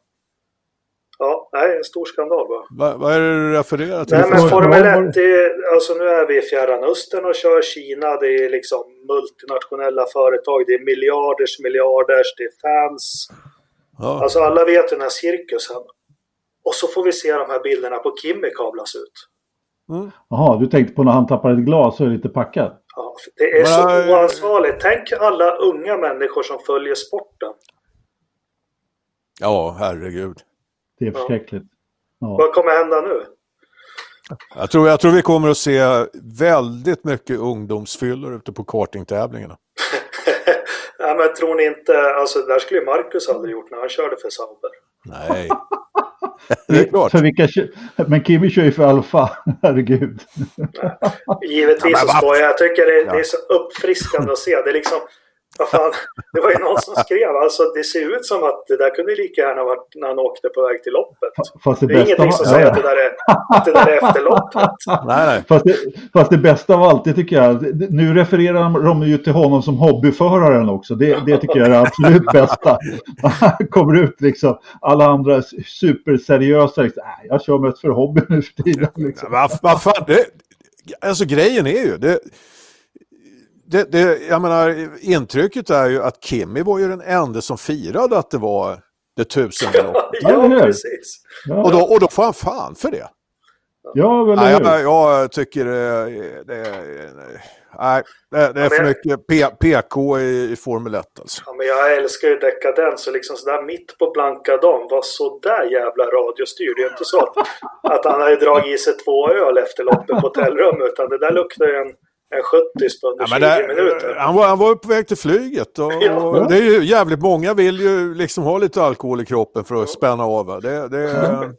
Ja, nej, en stor skandal bara. Va, vad är det du refererar till? Nej, men Formel 1, det, alltså nu är vi i Fjärran Östern och kör Kina. Det är liksom multinationella företag. Det är miljarders miljarders, det är fans. Ja. Alltså alla vet den här cirkusen. Och så får vi se de här bilderna på Kimmy kablas ut. Mm. Jaha, du tänkte på när han tappade ett glas och är lite packad? Ja, det är så Men... oansvarigt. Tänk alla unga människor som följer sporten. Ja, herregud. Det är förskräckligt. Ja. Vad kommer hända nu? Jag tror, jag tror vi kommer att se väldigt mycket ungdomsfyllor ute på kartingtävlingarna. *laughs* ja, men tror ni inte, alltså där skulle Marcus aldrig gjort när han körde för Sauber. Nej. *laughs* det är klart. För vilka, men Kimi kör ju för Alfa, *laughs* herregud. Givetvis ja, så skojar jag. Jag tycker det, ja. det, är så uppfriskande att se. Det är liksom, vad fan, det var ju någon som skrev, alltså det ser ut som att det där kunde lika gärna varit när han åkte på väg till loppet. Fast det, det är ingenting som säger att, det där är, att det där är efter loppet. Nej, nej. Fast, det, fast det bästa av allt, det tycker jag, nu refererar de ju till honom som hobbyföraren också. Det, det tycker jag är det absolut *laughs* bästa. Han kommer ut liksom, alla andra superseriösa, liksom, äh, jag kör mest för hobby nu för tiden. Liksom. Vad va fan, det, alltså grejen är ju, det, det, det, jag menar, intrycket är ju att Kimmy var ju den enda som firade att det var det tusende loppet. *laughs* ja, precis. Och, då, och då får han fan för det. Ja, väl nej, jag, jag tycker det, det, nej, det, det är för mycket P, PK i, i Formel 1 alltså. Ja, men jag älskar ju dekadens och liksom sådär mitt på blanka dagen var sådär jävla radiostyrd. Det är inte så att, att han hade dragit i sig två öl efter loppet på hotellrum utan det där luktar ju en en 70 på under ja, 20 där, minuter. Han var, han var på väg till flyget och, *laughs* ja. och, det är ju jävligt många vill ju liksom ha lite alkohol i kroppen för att spänna av. Det, det,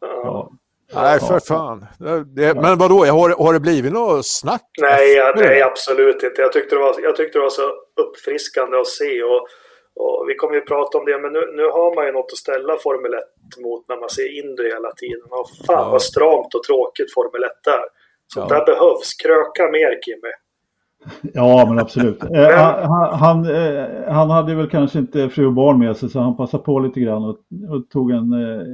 ja. Nej, för fan. Det, men vadå, har, har det blivit något snack? Nej, ja, nej, absolut inte. Jag tyckte, det var, jag tyckte det var så uppfriskande att se. Och, och vi kommer ju prata om det, men nu, nu har man ju något att ställa Formel 1 mot när man ser Indy hela tiden. Och fan ja. vad stramt och tråkigt Formel 1 är. Sånt ja. där behövs. Kröka mer, Kimmy. Ja, men absolut. Eh, han, han, eh, han, hade väl kanske inte fru och barn med sig så han passade på lite grann och, och tog en eh,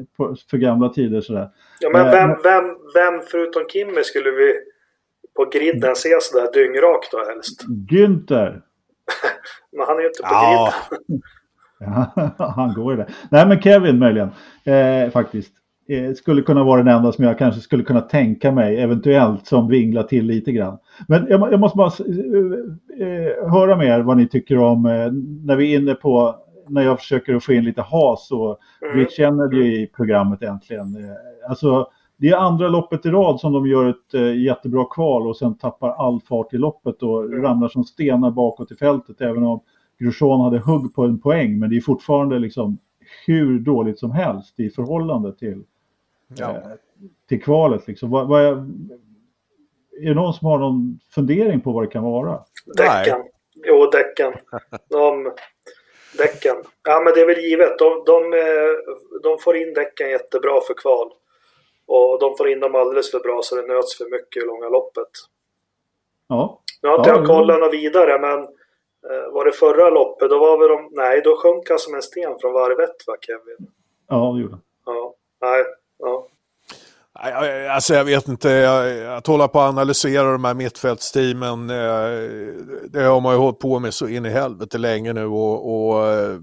för gamla tider sådär. Ja, men vem, vem, vem förutom Kimmy skulle vi på griden se sådär dyngrak då helst? Günther. *laughs* men han är ju inte på ja. griden. *laughs* ja, han går ju där. Nej, men Kevin möjligen, eh, faktiskt. Eh, skulle kunna vara den enda som jag kanske skulle kunna tänka mig eventuellt som vinglar till lite grann. Men jag, jag måste bara eh, eh, höra med er vad ni tycker om eh, när vi är inne på när jag försöker få in lite has och mm. Rich Kennedy i programmet äntligen. Alltså, det är andra loppet i rad som de gör ett jättebra kval och sen tappar all fart i loppet och mm. ramlar som stenar bakåt i fältet även om Grosjean hade hugg på en poäng men det är fortfarande liksom hur dåligt som helst i förhållande till ja. eh, till kvalet. Liksom. Vad, vad är, är det någon som har någon fundering på vad det kan vara? Däcken. Jo, däcken. De, däcken. Ja, men det är väl givet. De, de, eh, de får in däcken jättebra för kval. Och de får in dem alldeles för bra så det nöts för mycket i långa loppet. Ja. Nu har inte ja, jag kollat något vidare, men eh, var det förra loppet, då var väl de... Nej, då sjönk han som en sten från varvet, va, Kevin? Ja, det gjorde Ja. Nej, Ja. Alltså jag vet inte, att hålla på att analysera de här mittfältsteamen, eh, det har man ju hållit på med så in i helvete länge nu och, och eh,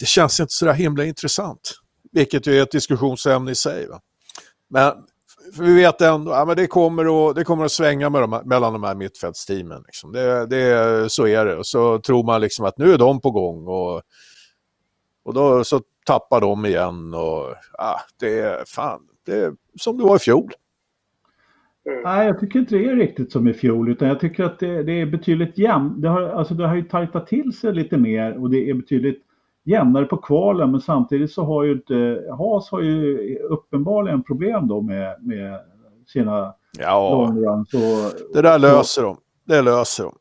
det känns inte så där himla intressant. Vilket ju är ett diskussionsämne i sig. Va? Men vi vet ändå, ja, men det kommer att, det kommer att svänga med de, mellan de här mittfältsteamen. Liksom. Det, det, så är det. Och så tror man liksom att nu är de på gång. Och, och då så tappar de igen och ah, det är fan, det är som det var i fjol. Nej, jag tycker inte det är riktigt som i fjol, utan jag tycker att det, det är betydligt jämnt. Det har, alltså det har ju tajtat till sig lite mer och det är betydligt jämnare på kvalen, men samtidigt så har ju inte, Haas har ju uppenbarligen problem då med, med sina ja, longruns. det där löser de. Det löser de.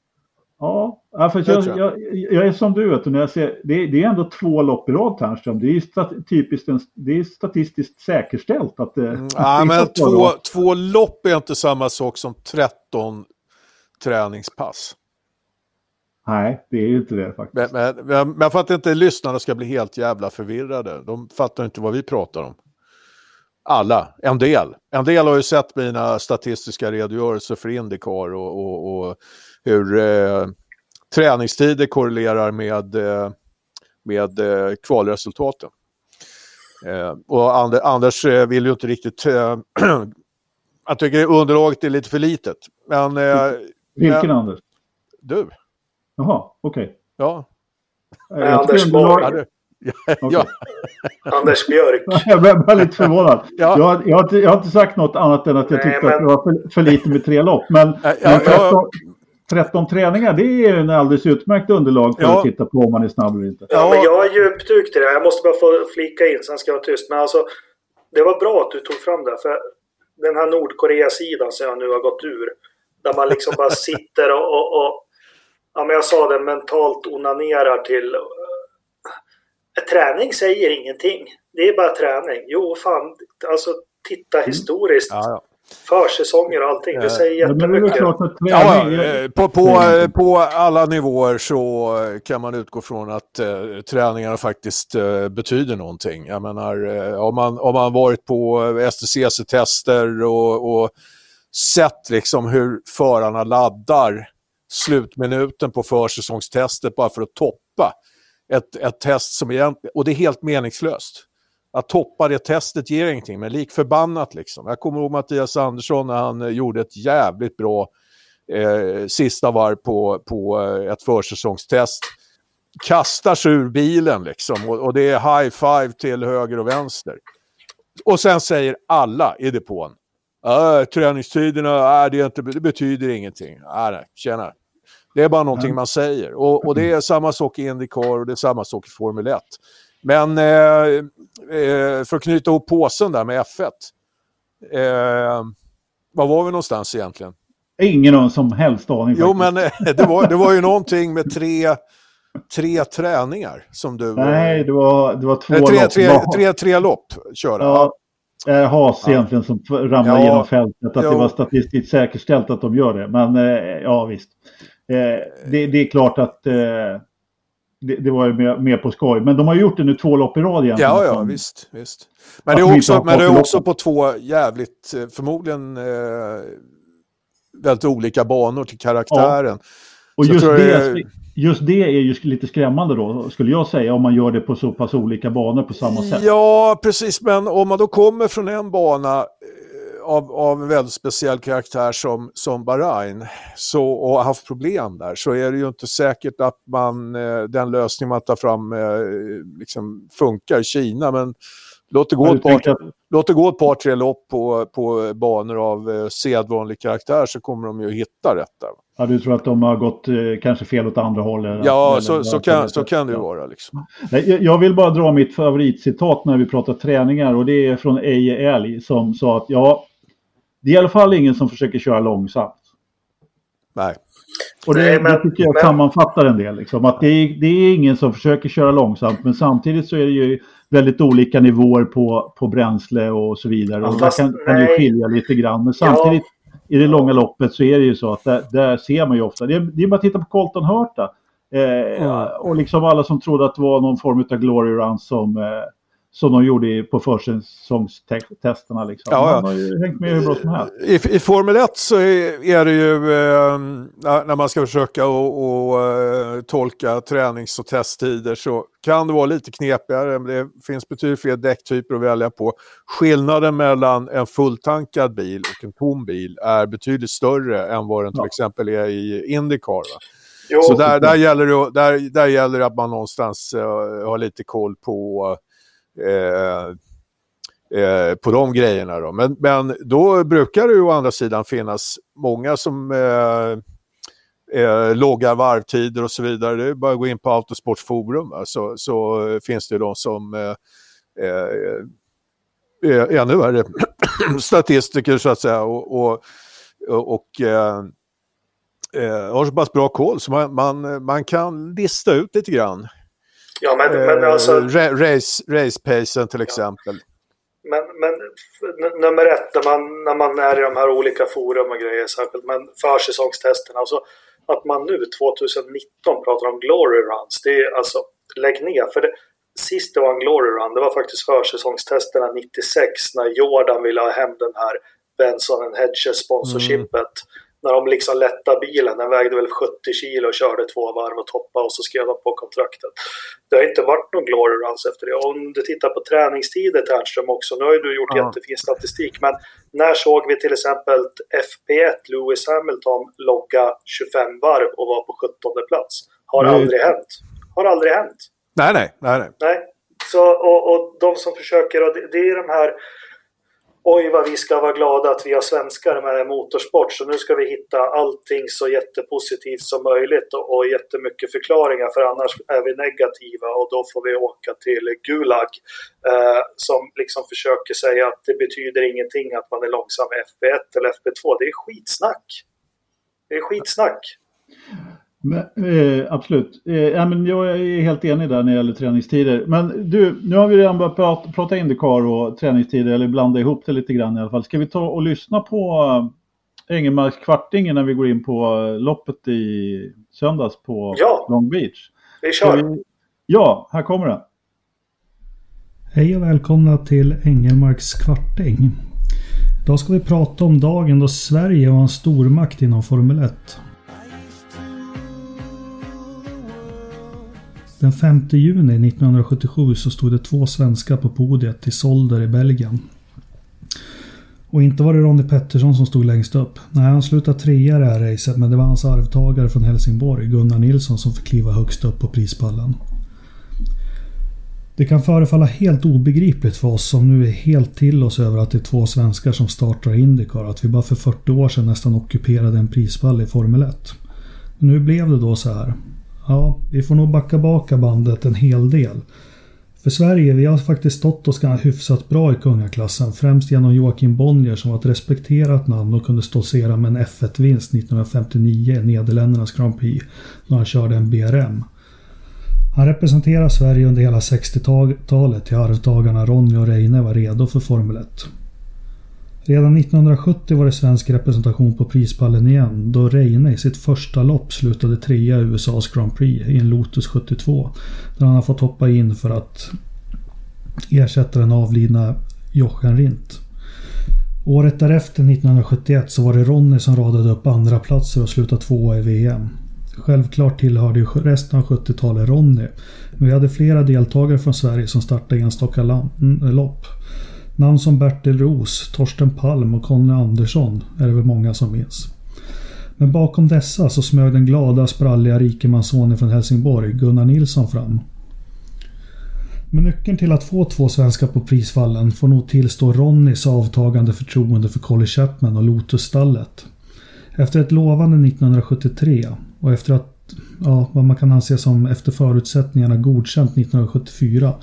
Ja, för jag, jag, jag, jag, är som du, vet, när jag ser, det, det är ändå två lopp i rad Ternström. Det är, stat, typiskt, det är statistiskt säkerställt att det... Mm, ja, men två, två lopp är inte samma sak som 13 träningspass. Nej, det är ju inte det faktiskt. Men, men, men för att inte lyssnarna ska bli helt jävla förvirrade. De fattar inte vad vi pratar om. Alla, en del. En del har ju sett mina statistiska redogörelser för Indycar och, och, och hur eh, träningstider korrelerar med, eh, med eh, kvalresultaten. Eh, och And Anders eh, vill ju inte riktigt... Eh, *clears throat* jag tycker underlaget är lite för litet. Men, eh, Vilken men, Anders? Du. Jaha, okej. Okay. Ja. Anders Borg. Ja, ja. *laughs* Anders Björk. *laughs* Jag blev lite förvånad. *laughs* Ja. Jag, jag, har inte, jag har inte sagt något annat än att jag Nej, tyckte men... att det var för, för lite med tre lopp. Men, ja, men 13, 13 träningar, det är en alldeles utmärkt underlag för ja. att titta på om man är snabb eller inte. Ja, men jag är djupdykt i det. Jag måste bara få flika in, sen ska jag vara tyst. Men alltså, det var bra att du tog fram det. För den här Nordkorea-sidan som jag nu har gått ur. Där man liksom bara *laughs* sitter och, och, och ja, men jag sa det, mentalt onanerar till... Uh, träning säger ingenting. Det är bara träning. Jo, fan, alltså titta mm. historiskt. Mm. Ja, ja försäsonger och allting. Det säger jättemycket. Ja, eh, på, på, eh, på alla nivåer så kan man utgå från att uh, träningarna faktiskt uh, betyder någonting. Jag menar, uh, om, man, om man varit på STCC-tester och, och sett liksom hur förarna laddar slutminuten på försäsongstestet bara för att toppa ett, ett test som egentligen, och det är helt meningslöst att toppa det testet ger ingenting, men lik förbannat liksom. Jag kommer ihåg Mattias Andersson när han eh, gjorde ett jävligt bra eh, sista varv på, på eh, ett försäsongstest. Kastar sig ur bilen liksom och, och, det är high five till höger och vänster. Och sen säger alla i depån, äh, träningstiderna, äh, det, inte, det betyder ingenting. Äh, nej, tjena. Det är bara någonting mm. man säger. Och, och, det är samma sak i Indycar och det är samma sak i Formel 1. Men eh, eh, för att knyta ihop påsen där med F1. Eh, var var vi någonstans egentligen? Ingen som helst aning. Jo, men det var, det var ju någonting med tre, tre träningar som du... Nej, det var, det var två tre, lopp. Tre, tre, tre lopp köra. Ja. Haas ja. egentligen som ramlar ja. genom fältet. Att jo. det var statistiskt säkerställt att de gör det. Men ja, visst. Det, det, är klart att det, det, var ju mer, mer, på skoj. Men de har gjort det nu två lopp i rad egentligen. Ja, ja, visst. visst. Men det är också, men det är också på två jävligt, eh, förmodligen eh, väldigt olika banor till karaktären. Ja. Och just det, just det är ju lite skrämmande då, skulle jag säga, om man gör det på så pass olika banor på samma sätt. Ja, precis, men om man då kommer från en bana av, av en väldigt speciell karaktär som, som Bahrain så, och haft problem där så är det ju inte säkert att man, eh, den lösning man tar fram eh, liksom funkar i Kina. Men låt det gå, ett par, att... låt det gå ett par, tre lopp på, på banor av sedvanlig karaktär så kommer de ju hitta rätt där. Ja, du tror att de har gått eh, kanske fel åt andra hållet? Ja, eller, så, så, kan, så kan det ju vara. Liksom. Jag vill bara dra mitt favoritcitat när vi pratar träningar och det är från Eje Älg som sa att ja, det är i alla fall ingen som försöker köra långsamt. Nej. Och det, Nej, men, det tycker jag men... sammanfattar en del. Liksom, att det är, det är ingen som försöker köra långsamt men samtidigt så är det ju väldigt olika nivåer på, på bränsle och så vidare. Ja, och fast, kan, kan ju skilja lite grann. Men samtidigt ja i det långa loppet så är det ju så att där, där ser man ju ofta, det är, det är bara att titta på Colton Hurta. Eh, mm. Och liksom alla som trodde att det var någon form av glory run som, eh, som de gjorde på försäsongstesterna. Liksom. Ja, ja. Man har ju hängt med hur bra som helst. I, I Formel 1 så är, det ju eh, när man ska försöka och, och uh, tolka tränings och testtider så kan det vara lite knepigare. Det finns betydligt fler däcktyper att välja på. Skillnaden mellan en fulltankad bil och en tom bil är betydligt större än vad den till ja. exempel är i Indycar. Jo, så där, där, gäller det, där, där gäller det att man någonstans uh, har lite koll på uh, Eh, eh, på de grejerna. Då. Men, men då brukar det ju å andra sidan finnas många som eh, eh, loggar varvtider och så vidare. Det är bara att gå in på Autosports forum så, så finns det de som eh, eh, eh är eh, ännu värre statistiker så att säga och, och, och eh, har så pass bra koll så man, man, man kan lista ut lite grann. Ja, men, men alltså... Race, race till exempel. Men, men nummer ett, när man, när man är i de här olika forum och grejer, särskilt men försäsongstesterna, alltså, att man nu 2019 pratar om glory runs, det är alltså, lägg ner. För det, sist det var en glory run, det var faktiskt försäsongstesterna 96 när Jordan ville ha hem den här Benson Hedges sponsorshipet. Mm när de liksom lättade bilen, den vägde väl 70 kilo och körde två varv och toppade och så skrev de på kontraktet. Det har inte varit någon glory runs efter det. Om du tittar på träningstider Ternström också, nu har ju du gjort ja. jättefin statistik, men när såg vi till exempel FP1 Lewis Hamilton logga 25 varv och vara på 17 plats? Har nej. aldrig hänt. Har aldrig hänt. Nej, nej. nej, nej. nej. Så, och, och de som försöker, och det, det är de här oj vad vi ska vara glada att vi har svenskar med motorsport så nu ska vi hitta allting så jättepositivt som möjligt och, och jättemycket förklaringar för annars är vi negativa och då får vi åka till Gulag eh, som liksom försöker säga att det betyder ingenting att man är långsam i FB1 eller FB2. Det är skitsnack. Det är skitsnack. Men, eh, absolut. Eh, men jag är helt enig där när det gäller träningstider. Men du, nu har vi redan börjat prata, prata Indycar och träningstider, eller blanda ihop det lite grann i alla fall. Ska vi ta och lyssna på Engelmarks kvartingen när vi går in på äh, loppet i söndags på ja, Long Beach? Vi kör! Ja, här kommer den. Hej och välkomna till Engelmarks kvarting. Idag ska vi prata om dagen då Sverige var en stormakt inom Formel 1. Den 5 juni 1977 så stod det två svenskar på podiet i Solder i Belgien. Och inte var det Ronny Pettersson som stod längst upp. Nej, han slutade trea i det här racet men det var hans arvtagare från Helsingborg, Gunnar Nilsson, som fick kliva högst upp på prispallen. Det kan förefalla helt obegripligt för oss som nu är helt till oss över att det är två svenskar som startar Indycar. Att vi bara för 40 år sedan nästan ockuperade en prispall i Formel 1. Men nu blev det då så här. Ja, vi får nog backa baka bandet en hel del. För Sverige, vi har faktiskt stått oss ganska hyfsat bra i kungaklassen. Främst genom Joakim Bonnier som var ett respekterat namn och kunde stoltsera med en F1-vinst 1959 i Nederländernas Grand Prix när han körde en BRM. Han representerar Sverige under hela 60-talet till arvtagarna Ronny och Reine var redo för Formel 1. Redan 1970 var det svensk representation på prispallen igen då Reine i sitt första lopp slutade trea i USAs Grand Prix i en Lotus 72. Där han har fått hoppa in för att ersätta den avlidna Jochen Rindt. Året därefter, 1971, så var det Ronny som radade upp andra platser och slutade tvåa i VM. Självklart tillhörde ju resten av 70-talet Ronny. Men vi hade flera deltagare från Sverige som startade enstaka lopp. Namn som Bertil Ros, Torsten Palm och Conny Andersson är det väl många som minns. Men bakom dessa så smög den glada, spralliga rikemanssonen från Helsingborg, Gunnar Nilsson, fram. Men nyckeln till att få två svenskar på prisfallen får nog tillstå Ronnys avtagande förtroende för Collie Chapman och Lotusstallet. Efter ett lovande 1973 och efter att, ja, vad man kan anse som efter förutsättningarna godkänt 1974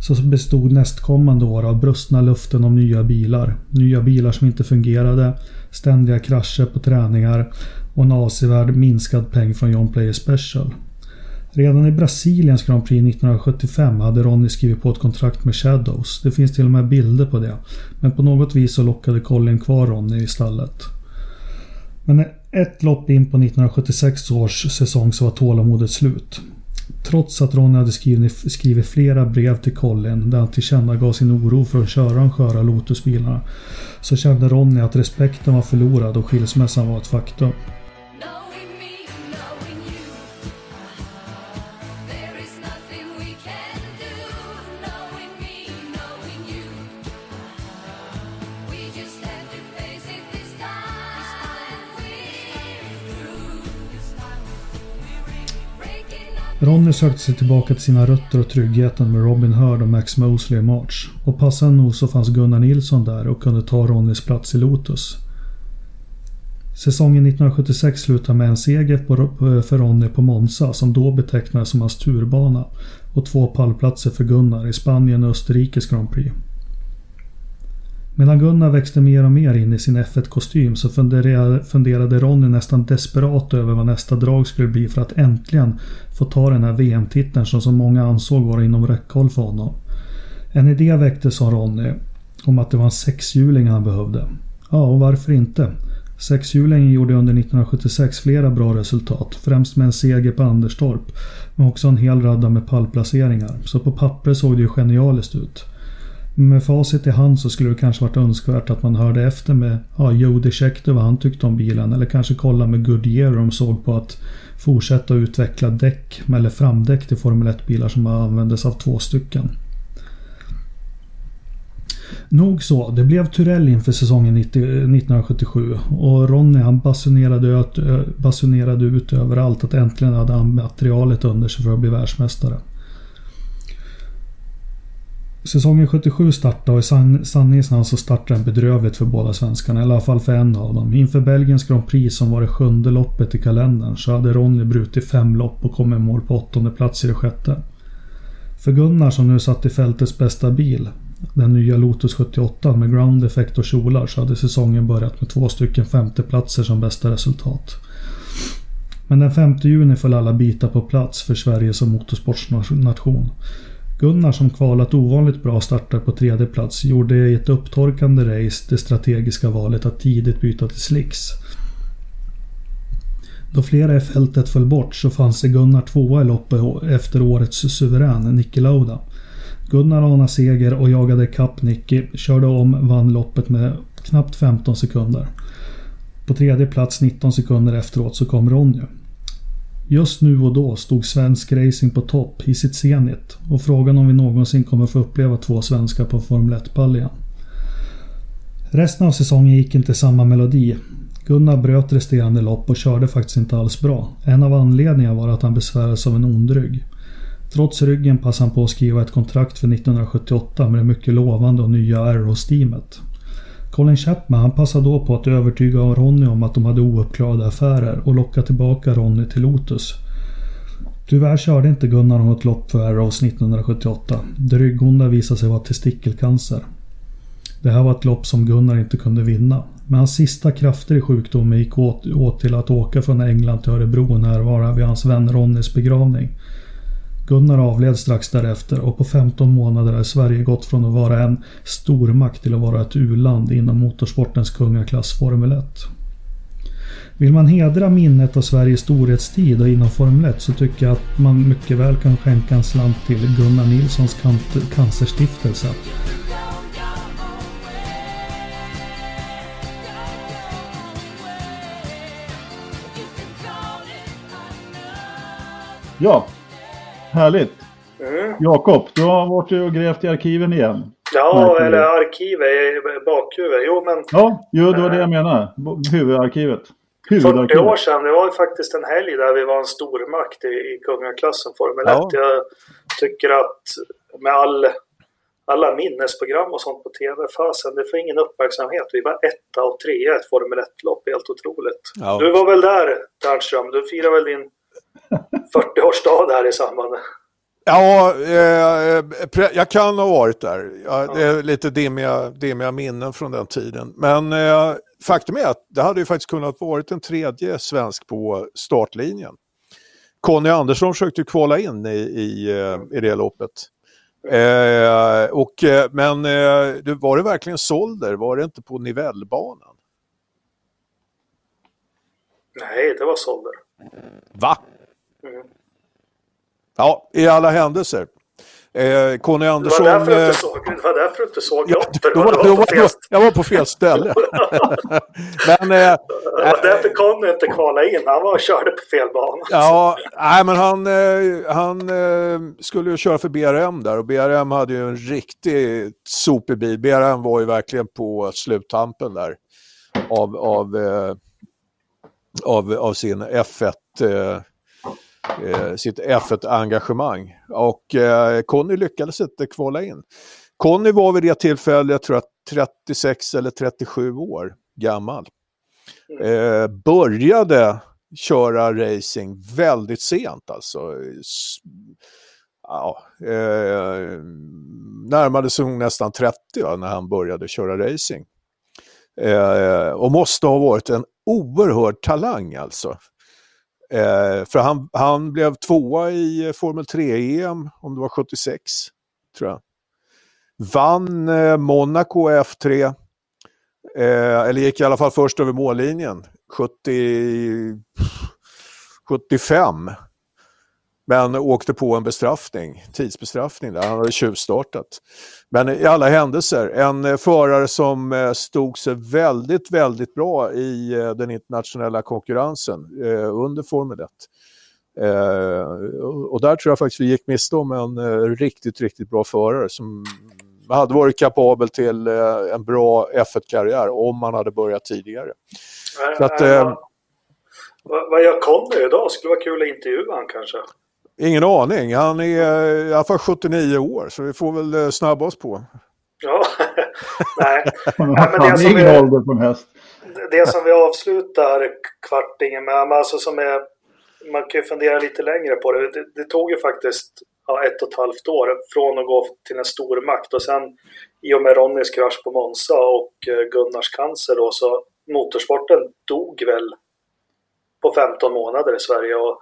så bestod nästkommande år av brustna luften om nya bilar. Nya bilar som inte fungerade, ständiga krascher på träningar och en avsevärd minskad peng från John Player Special. Redan i Brasiliens Grand Prix 1975 hade Ronny skrivit på ett kontrakt med Shadows. Det finns till och med bilder på det. Men på något vis så lockade Colin kvar Ronny i stallet. Men ett lopp in på 1976 års säsong så var tålamodet slut. Trots att Ronny hade skrivit, skrivit flera brev till Colin där han tillkännagav sin oro för att köra de sköra Lotusbilarna så kände Ronny att respekten var förlorad och skilsmässan var ett faktum. Ronny sökte sig tillbaka till sina rötter och tryggheten med Robin Hurd och Max Mosley i March. Och passande nog så fanns Gunnar Nilsson där och kunde ta Ronnys plats i Lotus. Säsongen 1976 slutade med en seger eh, för Ronny på Monza som då betecknades som hans turbana och två pallplatser för Gunnar i Spanien och Österrikes Grand Prix. Medan Gunnar växte mer och mer in i sin F1-kostym så funderade, Ronny nästan desperat över vad nästa drag skulle bli för att äntligen få ta den här VM-titeln som så många ansåg vara inom räckhåll för honom. En idé väcktes av Ronny om att det var en sexhjuling han behövde. Ja, och varför inte? Sexhjulingen gjorde under 1976 flera bra resultat, främst med en seger på Anderstorp, men också en hel radda med pallplaceringar, så på papper såg det ju genialiskt ut. Med facit i hand så skulle det kanske varit önskvärt att man hörde efter med ja, Joe DeChector vad han tyckte om bilen eller kanske kolla med Goodyear om de såg på att fortsätta utveckla däck eller framdäck till Formel 1-bilar som användes av två stycken. Nog så, det blev Turell inför säsongen 90, 1977 och Ronny han basunerade ut, basunerade ut överallt att äntligen hade han materialet under sig för att bli världsmästare. Säsongen 77 startade och i san sanningens namn så startade den bedrövligt för båda svenskarna. I alla fall för en av dem. Inför Belgiens Grand Prix som var det sjunde loppet i kalendern så hade Ronny brutit fem lopp och kom i mål på åttonde plats i det sjätte. För Gunnar som nu satt i fältets bästa bil, den nya Lotus 78 med ground effect och kjolar så hade säsongen börjat med två stycken femteplatser som bästa resultat. Men den 5 juni föll alla bitar på plats för Sverige som motorsportsnation. Gunnar som kvalat ovanligt bra startar på tredje plats gjorde i ett upptorkande race det strategiska valet att tidigt byta till slicks. Då flera i fältet föll bort så fanns det Gunnar tvåa i loppet efter årets suverän, Nicky Lauda. Gunnar anade seger och jagade kapp Nicky, körde om, vann loppet med knappt 15 sekunder. På tredje plats 19 sekunder efteråt så kom Ronny. Just nu och då stod svensk racing på topp i sitt zenit och frågan om vi någonsin kommer få uppleva två svenskar på Formel 1-pall igen. Resten av säsongen gick inte samma melodi. Gunnar bröt resterande lopp och körde faktiskt inte alls bra. En av anledningarna var att han besvärades av en ond rygg. Trots ryggen passade han på att skriva ett kontrakt för 1978 med det mycket lovande och nya Arrows-teamet. Colin Chapman han passade då på att övertyga Ronny om att de hade ouppklarade affärer och locka tillbaka Ronny till Lotus. Tyvärr körde inte Gunnar något lopp för Arrows 1978. Det ryggonda visade sig vara testikelcancer. Det här var ett lopp som Gunnar inte kunde vinna. Men hans sista krafter i sjukdomen gick åt, åt till att åka från England till Örebro och närvara vid hans vän Ronnys begravning. Gunnar avled strax därefter och på 15 månader har Sverige gått från att vara en stormakt till att vara ett u-land inom motorsportens kungaklass Formel 1. Vill man hedra minnet av Sveriges storhetstid och inom Formel 1 så tycker jag att man mycket väl kan skänka en slant till Gunnar Nilssons cancerstiftelse. Ja, härligt. Mm. Jakob, du har varit och grävt i arkiven igen. Ja, eller arkivet bakhuvudet. Jo, men... Ja, jo, det var det jag menade. Huvudarkivet. 40 år sedan, det var faktiskt en helg där vi var en stormakt i, i kungaklassen Formel 1. Ja. Jag tycker att med all, alla minnesprogram och sånt på tv, fasen, det får ingen uppmärksamhet. Vi var etta och trea i ett Formel 1-lopp, helt otroligt. Ja. Du var väl där, Ternström? Du firade väl din 40-årsdag här i samband med... Ja, eh, jag kan ha varit där. Ja, det är lite dimmiga, dimmiga minnen från den tiden. Men eh, faktum är att det hade ju faktiskt kunnat varit en tredje svensk på startlinjen. Conny Andersson försökte kvala in i, i, eh, i det loppet. Eh, och, eh, men eh, var det verkligen Solder? Var det inte på Nivellbanan? Nej, det var Solder. Va? Ja, i alla händelser. Eh, Conny Andersson... Det var därför du inte eh, såg, det var därför du inte såg ja, var, var, jag var på fel ställe. *laughs* men, eh, det var därför Conny inte kvalade in. Han var och körde på fel bana. Ja, nej, men han, eh, han eh, skulle ju köra för BRM där och BRM hade ju en riktigt sopig bil. BRM var ju verkligen på sluttampen där av, av, eh, av, av sin F1 eh, sitt F1-engagemang. Och eh, Conny lyckades inte kvala in. Conny var vid det tillfället, jag tror att 36 eller 37 år gammal. Eh, började köra racing väldigt sent alltså. Ja, eh, närmade sig nästan 30 ja, när han började köra racing. Eh, och måste ha varit en oerhörd talang alltså. Eh, för han, han blev tvåa i Formel 3-EM, om det var 76, tror jag. Vann eh, Monaco F3, eh, eller gick i alla fall först över mållinjen, 70, 75. Men åkte på en bestraffning, tidsbestraffning där, han hade tjuvstartat. Men i alla händelser, en eh, förare som eh, stod sig väldigt, väldigt bra i eh, den internationella konkurrensen under Formel 1. Och där tror jag faktiskt vi gick miste om en riktigt, riktigt bra förare som hade varit kapabel till en bra F1-karriär om man hade börjat tidigare. Så att, äh, vad gör Conny idag? Skulle vara kul att intervjua honom kanske. Ingen aning. Han är i alla fall 79 år så vi får väl eh, snabba oss på. Ja, *laughs* nej. men det som ingen ålder på en häst. Det som vi avslutar kvartingen med, alltså som är, man kan ju fundera lite längre på det. Det, det tog ju faktiskt ja, ett och ett halvt år från att gå till en stor makt och sen i och med Ronnys krasch på Monza och eh, Gunnars cancer då så motorsporten dog väl på 15 månader i Sverige. Och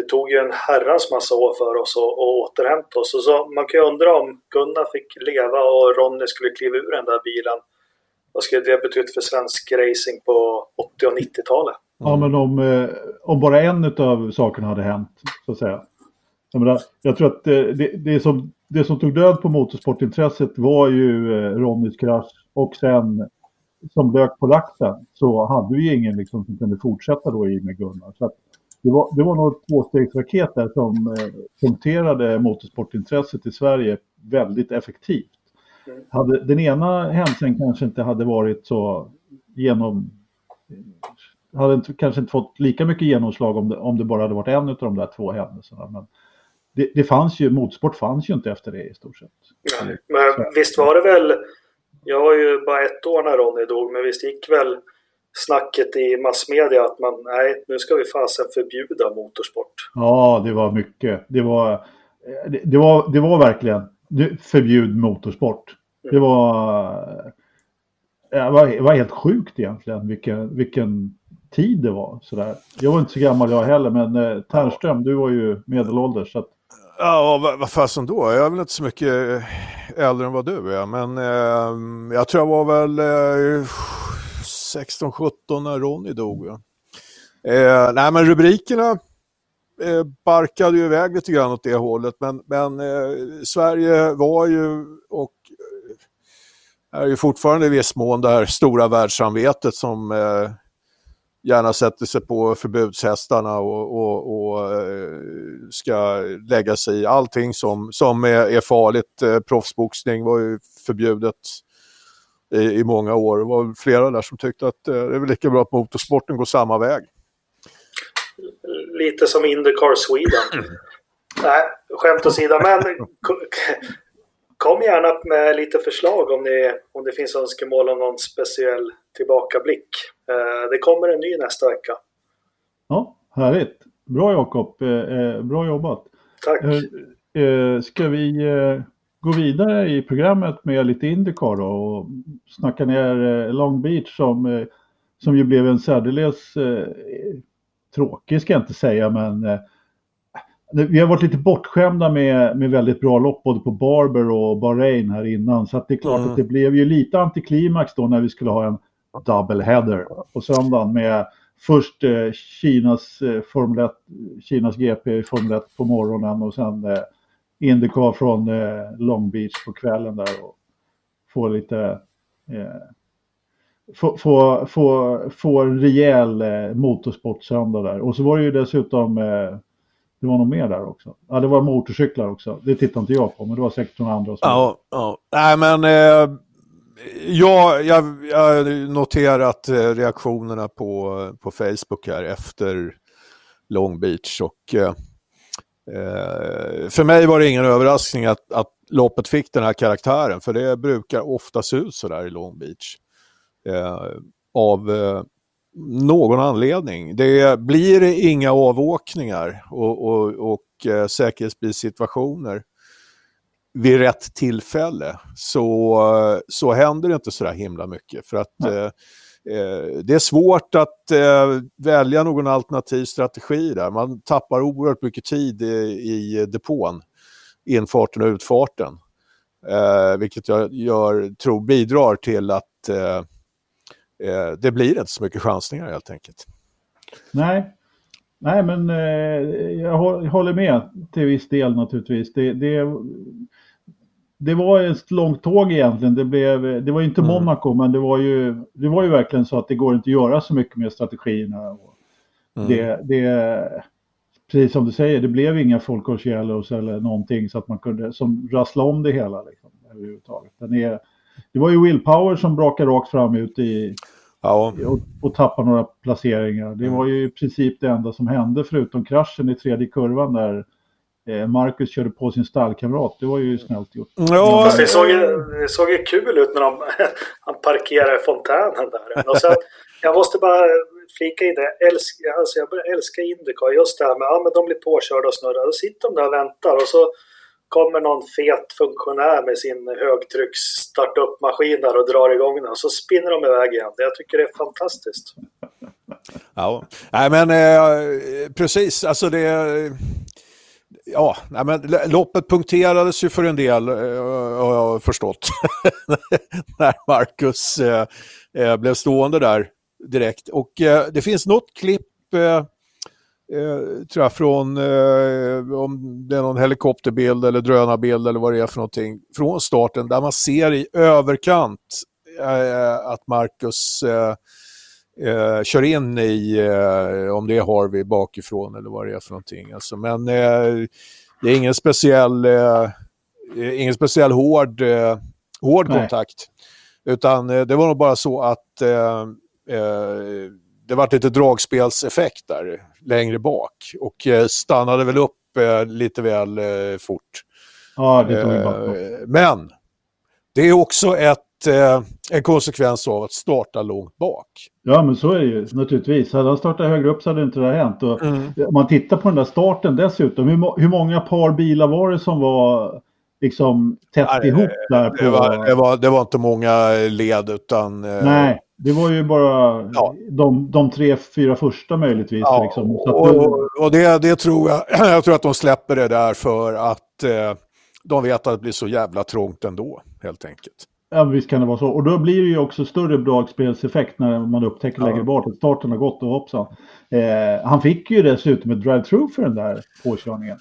det tog ju en herrans massa år för oss att, att återhämta oss. Och så, man kan ju undra om Gunnar fick leva och Ronny skulle kliva ur den där bilen. Vad skulle det betytt för svensk racing på 80 och 90-talet? Ja, men om, eh, om bara en av sakerna hade hänt, så att säga. Jag, menar, jag tror att det, det, det, som, det som tog död på motorsportintresset var ju eh, Ronnys krasch och sen som lök på laxen så hade vi ingen liksom, som kunde fortsätta då i med Gunnar. Så att, det var, det var nog tvåstegsraket där som eh, punkterade motorsportintresset i Sverige väldigt effektivt. Mm. Hade, den ena händelsen kanske inte hade varit så genom... Hade inte, kanske inte fått lika mycket genomslag om det, om det bara hade varit en av de där två händelserna. Men det, det fanns ju, motorsport fanns ju inte efter det i stort sett. Ja, men så. visst var det väl, jag var ju bara ett år när Ronny dog, men visst gick väl snacket i massmedia att man, nej, nu ska vi fasen förbjuda motorsport. Ja, det var mycket. Det var, det, det var, det var verkligen förbjud motorsport. Mm. Det var, det var, det var helt sjukt egentligen vilken, vilken tid det var. Sådär. Jag var inte så gammal jag heller, men eh, Ternström, du var ju medelålders. Så att... Ja, vad, vad fasen då? Jag är väl inte så mycket äldre än vad du är, men eh, jag tror jag var väl eh, 16-17 när Ronny dog. Ja. Eh, nej, men rubrikerna eh, barkade ju iväg lite grann åt det hållet, men, men eh, Sverige var ju och är ju fortfarande i viss mån det här stora världssamvetet som eh, gärna sätter sig på förbudshästarna och, och, och eh, ska lägga sig i allting som, som är, är farligt. Eh, proffsboxning var ju förbjudet i, i många år. Det var flera där som tyckte att eh, det är väl lika bra att motorsporten går samma väg. Lite som Indycar Sweden. *clears throat* Nej, skämt åsido, men kom gärna med lite förslag om, ni, om det finns önskemål om någon speciell tillbakablick. Eh, det kommer en ny nästa vecka. Ja, härligt. Bra Jakob, eh, bra jobbat. Tack. Ska vi gå vidare i programmet med lite Indycar då och snacka ner Long Beach som, som ju blev en särdeles tråkig ska jag inte säga men vi har varit lite bortskämda med, med väldigt bra lopp både på Barber och Bahrain här innan. Så det är klart mm. att det blev ju lite antiklimax då när vi skulle ha en double header på söndagen med först eh, Kinas, eh, Formel 1, Kinas GP i Formel 1 på morgonen och sen eh, Indycar från eh, Long Beach på kvällen där och få lite eh, få, få, få, få en rejäl eh, motorsportsöndag där. Och så var det ju dessutom eh, det var nog mer där också. Ja, det var motorcyklar också. Det tittade inte jag på, men det var säkert några andra. Som... Ja, ja. Nej, men eh, jag, jag, har noterat eh, reaktionerna på, på Facebook här efter Long Beach. Och, eh, för mig var det ingen överraskning att, att loppet fick den här karaktären, för det brukar ofta se ut så där i Long Beach. Eh, av eh, någon anledning. Det blir inga avåkningar och, och, och eh, säkerhetsbilsituationer vid rätt tillfälle så, så händer det inte så där himla mycket. För att eh, eh, Eh, det är svårt att eh, välja någon alternativ strategi där. Man tappar oerhört mycket tid i, i depån, infarten och utfarten. Eh, vilket jag gör, tror bidrar till att eh, eh, det blir inte så mycket chansningar helt enkelt. Nej, Nej men eh, jag håller med till viss del naturligtvis. Det, det, det var ett långt tåg egentligen. Det, blev, det var inte mm. Monaco men det var, ju, det var ju verkligen så att det går inte att göra så mycket med strategierna. Mm. Det, det, precis som du säger, det blev inga folkårsgällos eller någonting så att man kunde som rassla om det hela. Liksom, överhuvudtaget. Den är, det var ju Willpower som brakade rakt fram ut i, ja. och, och tappade några placeringar. Det mm. var ju i princip det enda som hände förutom kraschen i tredje kurvan där Marcus körde på sin stallkamrat. Det var ju snällt gjort. Ja, Fast det såg, det såg ju kul ut när de, *laughs* han parkerade fontänen där. Och sen, jag måste bara flika in det. Jag, älsk, alltså jag börjar älska Indycar. Just det här med att ja, de blir påkörda och snurrar. Då sitter de där och väntar och så kommer någon fet funktionär med sin högtrycks starta-upp-maskin där och drar igång den. Så spinner de iväg igen. Jag tycker det är fantastiskt. Ja, nej men eh, precis. Alltså det... Ja, men loppet punkterades ju för en del, eh, har jag förstått. *laughs* När Marcus eh, eh, blev stående där direkt. Och eh, det finns något klipp eh, eh tror jag, från om det är någon helikopterbild eller drönarbild eller vad det är för någonting, från starten där man ser i överkant att Marcus eh, eh, kör in i, eh, om det är Harvey bakifrån eller vad det är för någonting. Alltså, men det är ingen speciell, ingen speciell hård, hård kontakt. Utan det var nog bara så att det var lite dragspelseffekt där längre bak och eh, stannade väl upp eh, lite väl eh, fort. Ja, det tog eh, Men det är också ett, en konsekvens av att starta långt bak. Ja, men så är det ju naturligtvis. Hade han startat högre upp så hade inte det hänt. Och mm. Om man tittar på den där starten dessutom, hur, hur många par bilar var det som var liksom tätt ja, ihop där? På... Det, var, det, var, det var inte många led utan Nej Det var ju bara ja. de, de tre, fyra första möjligtvis. Ja, liksom. och, och det, det, tror jag, *clears throat* jag tror att de släpper det där för att eh, de vet att det blir så jävla trångt ändå, helt enkelt. Ja, visst kan det vara så. Och då blir det ju också större dragspelseffekt när man upptäcker ja. längre bort att starten har gått och hoppsan. Eh, han fick ju dessutom ett drive-through för den där påkörningen.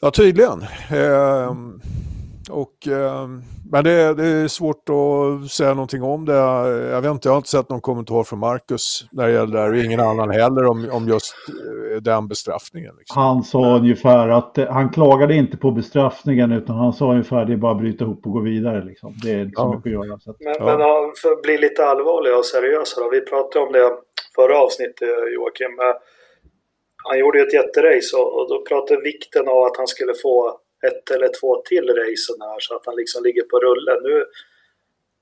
Ja, tydligen. Eh, och, eh, men det, det, är svårt att säga någonting om det. Jag vet inte, jag har inte sett någon kommentar från Marcus när det gäller det här och ingen annan heller om, om just eh, den bestraffningen. Liksom. Han sa ungefär att eh, han klagade inte på bestraffningen utan han sa ungefär att det är bara att bryta ihop och gå vidare. Liksom. Det är inte så mycket att göra. Så att, men, ja. men för att bli lite allvarliga och seriösa då. Vi pratade om det förra avsnittet Joakim. Han gjorde ju ett jätterace och, och då pratade vikten av att han skulle få ett eller två till racen här så att han liksom ligger på rullen. Nu,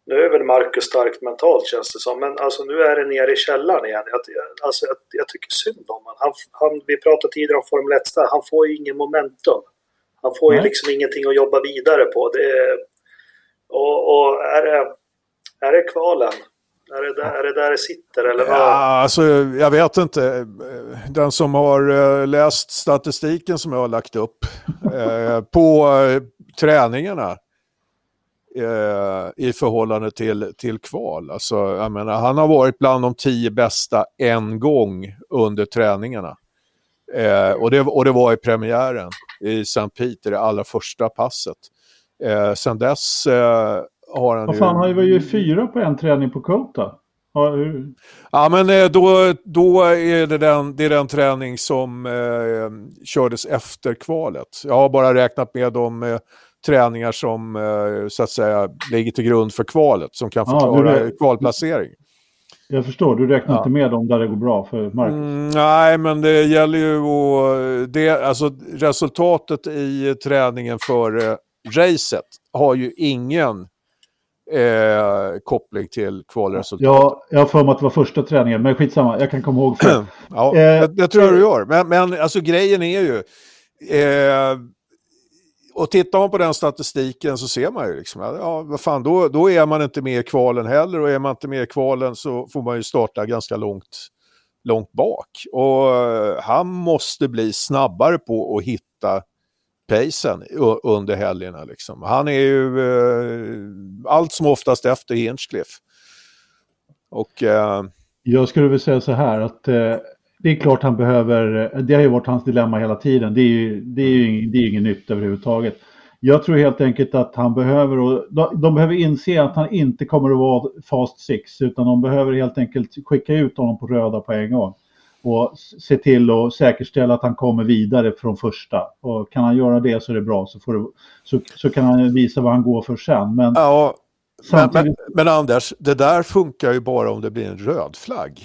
nu är väl Marcus starkt mentalt känns det som, men alltså nu är det nere i källaren igen. Jag, alltså, jag, jag tycker synd om honom. Han, han, vi pratade tidigare om Formel 1 han får ju ingen momentum. Han får Nej. ju liksom ingenting att jobba vidare på. Det, och, och är, det, är det kvalen är det, där, är det där det sitter eller vad? Ja, alltså, jag vet inte. Den som har uh, läst statistiken som jag har lagt upp uh, på uh, träningarna i förhållande till, till kval. Alltså, jag menar, han har varit bland de tio bästa en gång under träningarna. och, det, och det var i premiären i St. Peter, det allra första passet. Eh, sen dess har han Vad fan, han var ju fyra på en träning på Kota. Ja, men eh, då, då är det den, det är den träning som eh, kördes efter kvalet. Jag har bara räknat med de eh, träningar som eh, så att säga ligger till grund för kvalet, som kan förklara ja, kvalplacering. Jag förstår, du räknar ja. inte med dem där det går bra för Marcus? Mm, nej, men det gäller ju att... Det, alltså, resultatet i träningen för eh, racet har ju ingen eh, koppling till kvalresultatet. Ja, jag har för mig att det var första träningen, men skitsamma, jag kan komma ihåg. För. *clears throat* ja, eh, det, det, tror jag du gör. Men, men alltså grejen är ju... Eh, och tittar man på den statistiken så ser man ju liksom, ja vad fan, då, då är man inte med i kvalen heller och är man inte med i kvalen så får man ju starta ganska långt, långt bak. Och uh, han måste bli snabbare på att hitta pacen under helgerna. Liksom. Han är ju eh, allt som oftast efter Hinchcliffe. Och, eh... Jag skulle vilja säga så här att eh, det är klart han behöver, det har ju varit hans dilemma hela tiden, det är ju, det är ju det är inget nytt överhuvudtaget. Jag tror helt enkelt att han behöver, och de behöver inse att han inte kommer att vara fast six, utan de behöver helt enkelt skicka ut honom på röda på en gång och se till att säkerställa att han kommer vidare från första. Och kan han göra det så är det bra, så, det, så, så kan han visa vad han går för sen. Men, ja, samtidigt... men, men, men, Anders, det där funkar ju bara om det blir en röd flagg.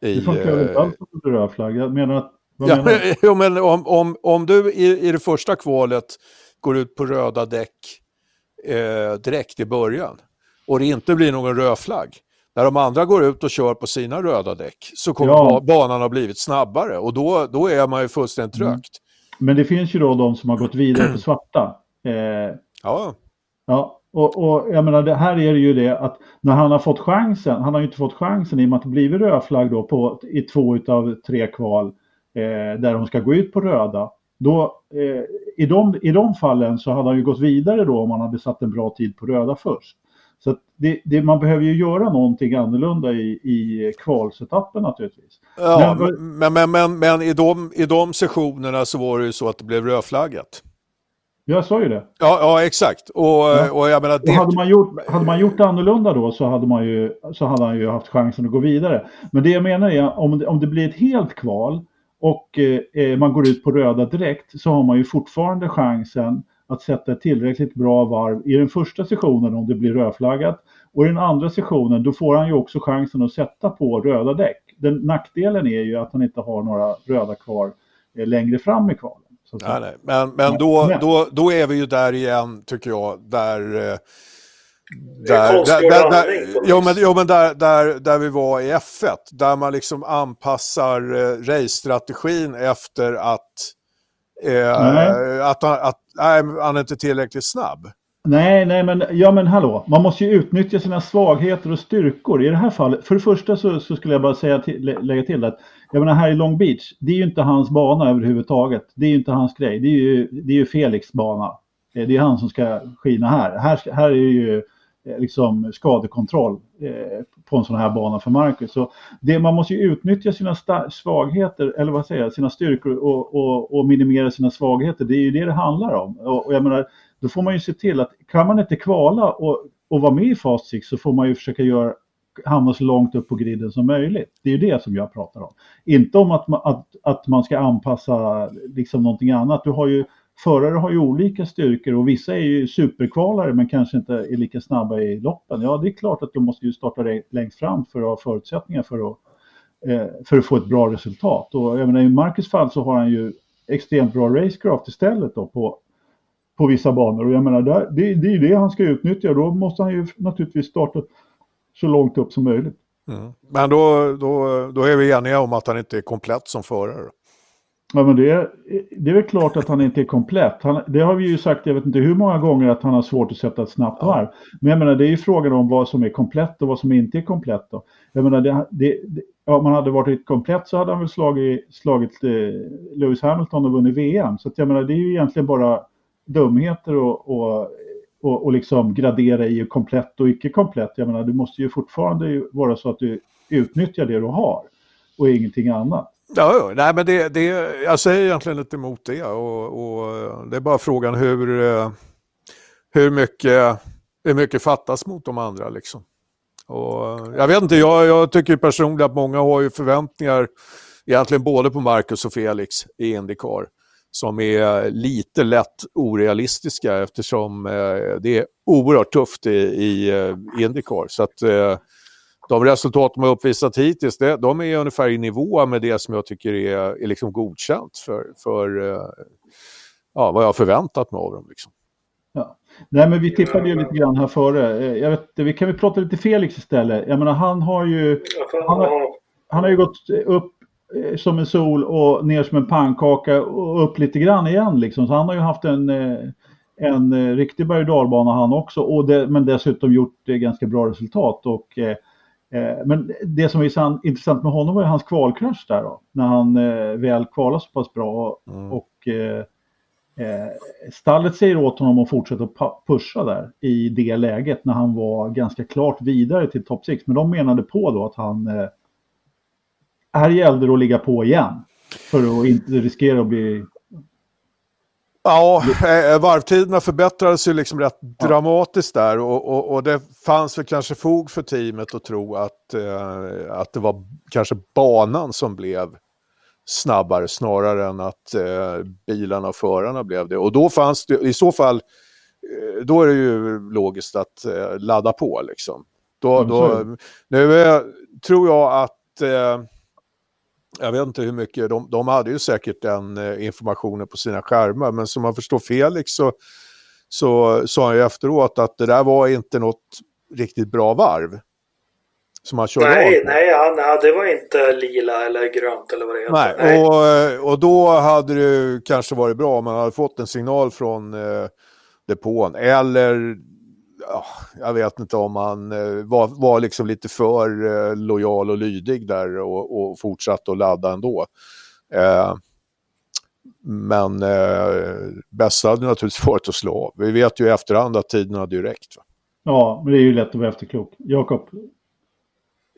I, det funkar ju inte eh, alls om det blir en röd flagg. Jag menar att... Ja, menar *laughs* jo, men om, om, om du i, i det första kvalet går ut på röda däck eh, direkt i början och det inte blir någon röd flagg, när de andra går ut och kör på sina röda däck så kommer ja. banan ha blivit snabbare och då, då är man ju fullständigt mm. trögt. Men det finns ju då de som har gått vidare på svarta. Eh, ja. Ja, och, och jag menar det här är det ju det att när han har fått chansen, han har ju inte fått chansen i och med att det blivit rödflagg då på, i två av tre kval eh, där de ska gå ut på röda. Då, eh, i, de, I de fallen så hade han ju gått vidare då om han hade satt en bra tid på röda först. Så det, det, man behöver ju göra någonting annorlunda i, i kvalsetappen naturligtvis. Ja, men, men, men, men, men, i, de, i de sessionerna så var det ju så att det blev rödflaggat. Jag sa ju det. Ja, ja exakt. Och, ja. och jag menar... Det... Och hade, man gjort, hade man gjort annorlunda då så hade, man ju, så hade han ju haft chansen att gå vidare. Men det jag menar är om det, om det blir ett helt kval och eh, man går ut på röda direkt så har man ju fortfarande chansen att sätta ett tillräckligt bra varv i den första sessionen om det blir rödflaggat. Och i den andra sessionen då får han ju också chansen att sätta på röda däck. Den, nackdelen är ju att han inte har några röda kvar eh, längre fram i kvalen. Nej, nej. Men, men då, då, då är vi ju där igen, tycker jag, där... Eh, där, där, där, där, jo, men, jo, men där, där, där vi var i F1, där man liksom anpassar eh, race-strategin efter att, eh, att, att nej, han är inte tillräckligt snabb. Nej, nej, men, ja, men hallå, man måste ju utnyttja sina svagheter och styrkor. I det här fallet, för det första så, så skulle jag bara säga till, lägga till att jag menar här i Long Beach, det är ju inte hans bana överhuvudtaget. Det är ju inte hans grej. Det är ju, det är ju Felix bana. Det är han som ska skina här. Här, här är ju eh, Eh, liksom skadekontroll eh, på en sån här bana för Marcus. Så det, man måste ju utnyttja sina svagheter, eller vad säger jag, sina styrkor och, och, och, minimera sina svagheter. Det är ju det det handlar om. Och, och jag menar, då får man ju se till att kan man inte kvala och, och vara med i Fast Six så får man ju försöka göra hamna så långt upp på griden som möjligt. Det är ju det som jag pratar om. Inte om att man, att, att man ska anpassa liksom någonting annat. Du har ju, förare har ju olika styrkor och vissa är ju superkvalare men kanske inte är lika snabba i loppen. Ja, det är klart att du måste ju starta längst fram för att ha förutsättningar för att, eh, för att få ett bra resultat. Och jag menar, i Marcus fall så har han ju extremt bra racecraft istället då på på vissa banor. Och jag menar, det, det är det han ska utnyttja. Då måste han ju naturligtvis starta så långt upp som möjligt. Mm. Men då, då, då är vi eniga om att han inte är komplett som förare? Ja, men det är, det är väl klart att han inte är komplett. Han, det har vi ju sagt, jag vet inte hur många gånger, att han har svårt att sätta ett snabbt varv. Men jag menar, det är ju frågan om vad som är komplett och vad som inte är komplett. Då. Jag menar, det, det, om han hade varit komplett så hade han väl slagit, slagit eh, Lewis Hamilton och vunnit VM. Så att jag menar, det är ju egentligen bara dumheter och, och, och, och liksom gradera i komplett och icke komplett. Jag menar, du måste ju fortfarande vara så att du utnyttjar det du har och ingenting annat. Ja, nej, men det, det, jag säger egentligen lite emot det och, och det är bara frågan hur, eh, hur, mycket, hur mycket fattas mot de andra. Liksom. Och eh, jag vet inte, jag, jag tycker personligen att många har ju förväntningar egentligen både på Marcus och Felix i Indycar som är lite lätt orealistiska eftersom eh, det är oerhört tufft i, i eh, Indycar. Så att eh, de resultat de har uppvisat hittills, det, de är ungefär i nivå med det som jag tycker är, är liksom godkänt för, för eh, ja, vad jag har förväntat mig av dem. Liksom. Ja. Nej, men vi tippade ju lite grann här före. Eh, jag vet, vi kan väl prata lite Felix istället. Jag menar, han har ju... Han har, han har ju gått upp eh, som en sol och ner som en pannkaka och upp lite grann igen. Liksom. Så han har ju haft en, en riktig berg och dalbana han också, och det, men dessutom gjort ganska bra resultat. Och, eh, men det som är intressant med honom var hans kvalkrasch där då, när han eh, väl kvalade så pass bra. Mm. Och eh, stallet säger åt honom att fortsätta pusha där i det läget när han var ganska klart vidare till topp 6. Men de menade på då att han här gällde det att ligga på igen. För att inte riskera att bli... Ja, eh, varvtiderna förbättrades ju liksom rätt ja. dramatiskt där och, och, och, det fanns väl kanske fog för teamet att tro att, eh, att det var kanske banan som blev snabbare snarare än att eh, bilarna och förarna blev det. Och då fanns det, i så fall, eh, då är det ju logiskt att eh, ladda på liksom. Då, då, nu eh, tror jag att jag vet inte hur mycket, de, de hade ju säkert den eh, informationen på sina skärmar, men som man förstår Felix så, så sa han ju efteråt att det där var inte något riktigt bra varv. Som han körde nej, nej, nej, det var inte lila eller grönt eller vad det heter. Nej, nej. Och, och då hade det kanske varit bra om man hade fått en signal från eh, depån. Eller jag vet inte om han eh, var, var liksom lite för eh, lojal och lydig där och, och fortsatte att ladda ändå. Eh, men eh, bästa hade naturligtvis *laughs* varit att slå av. Vi vet ju i efterhand att tiden hade ju räckt. Va? Ja, men det är ju lätt att vara efterklok. Jakob?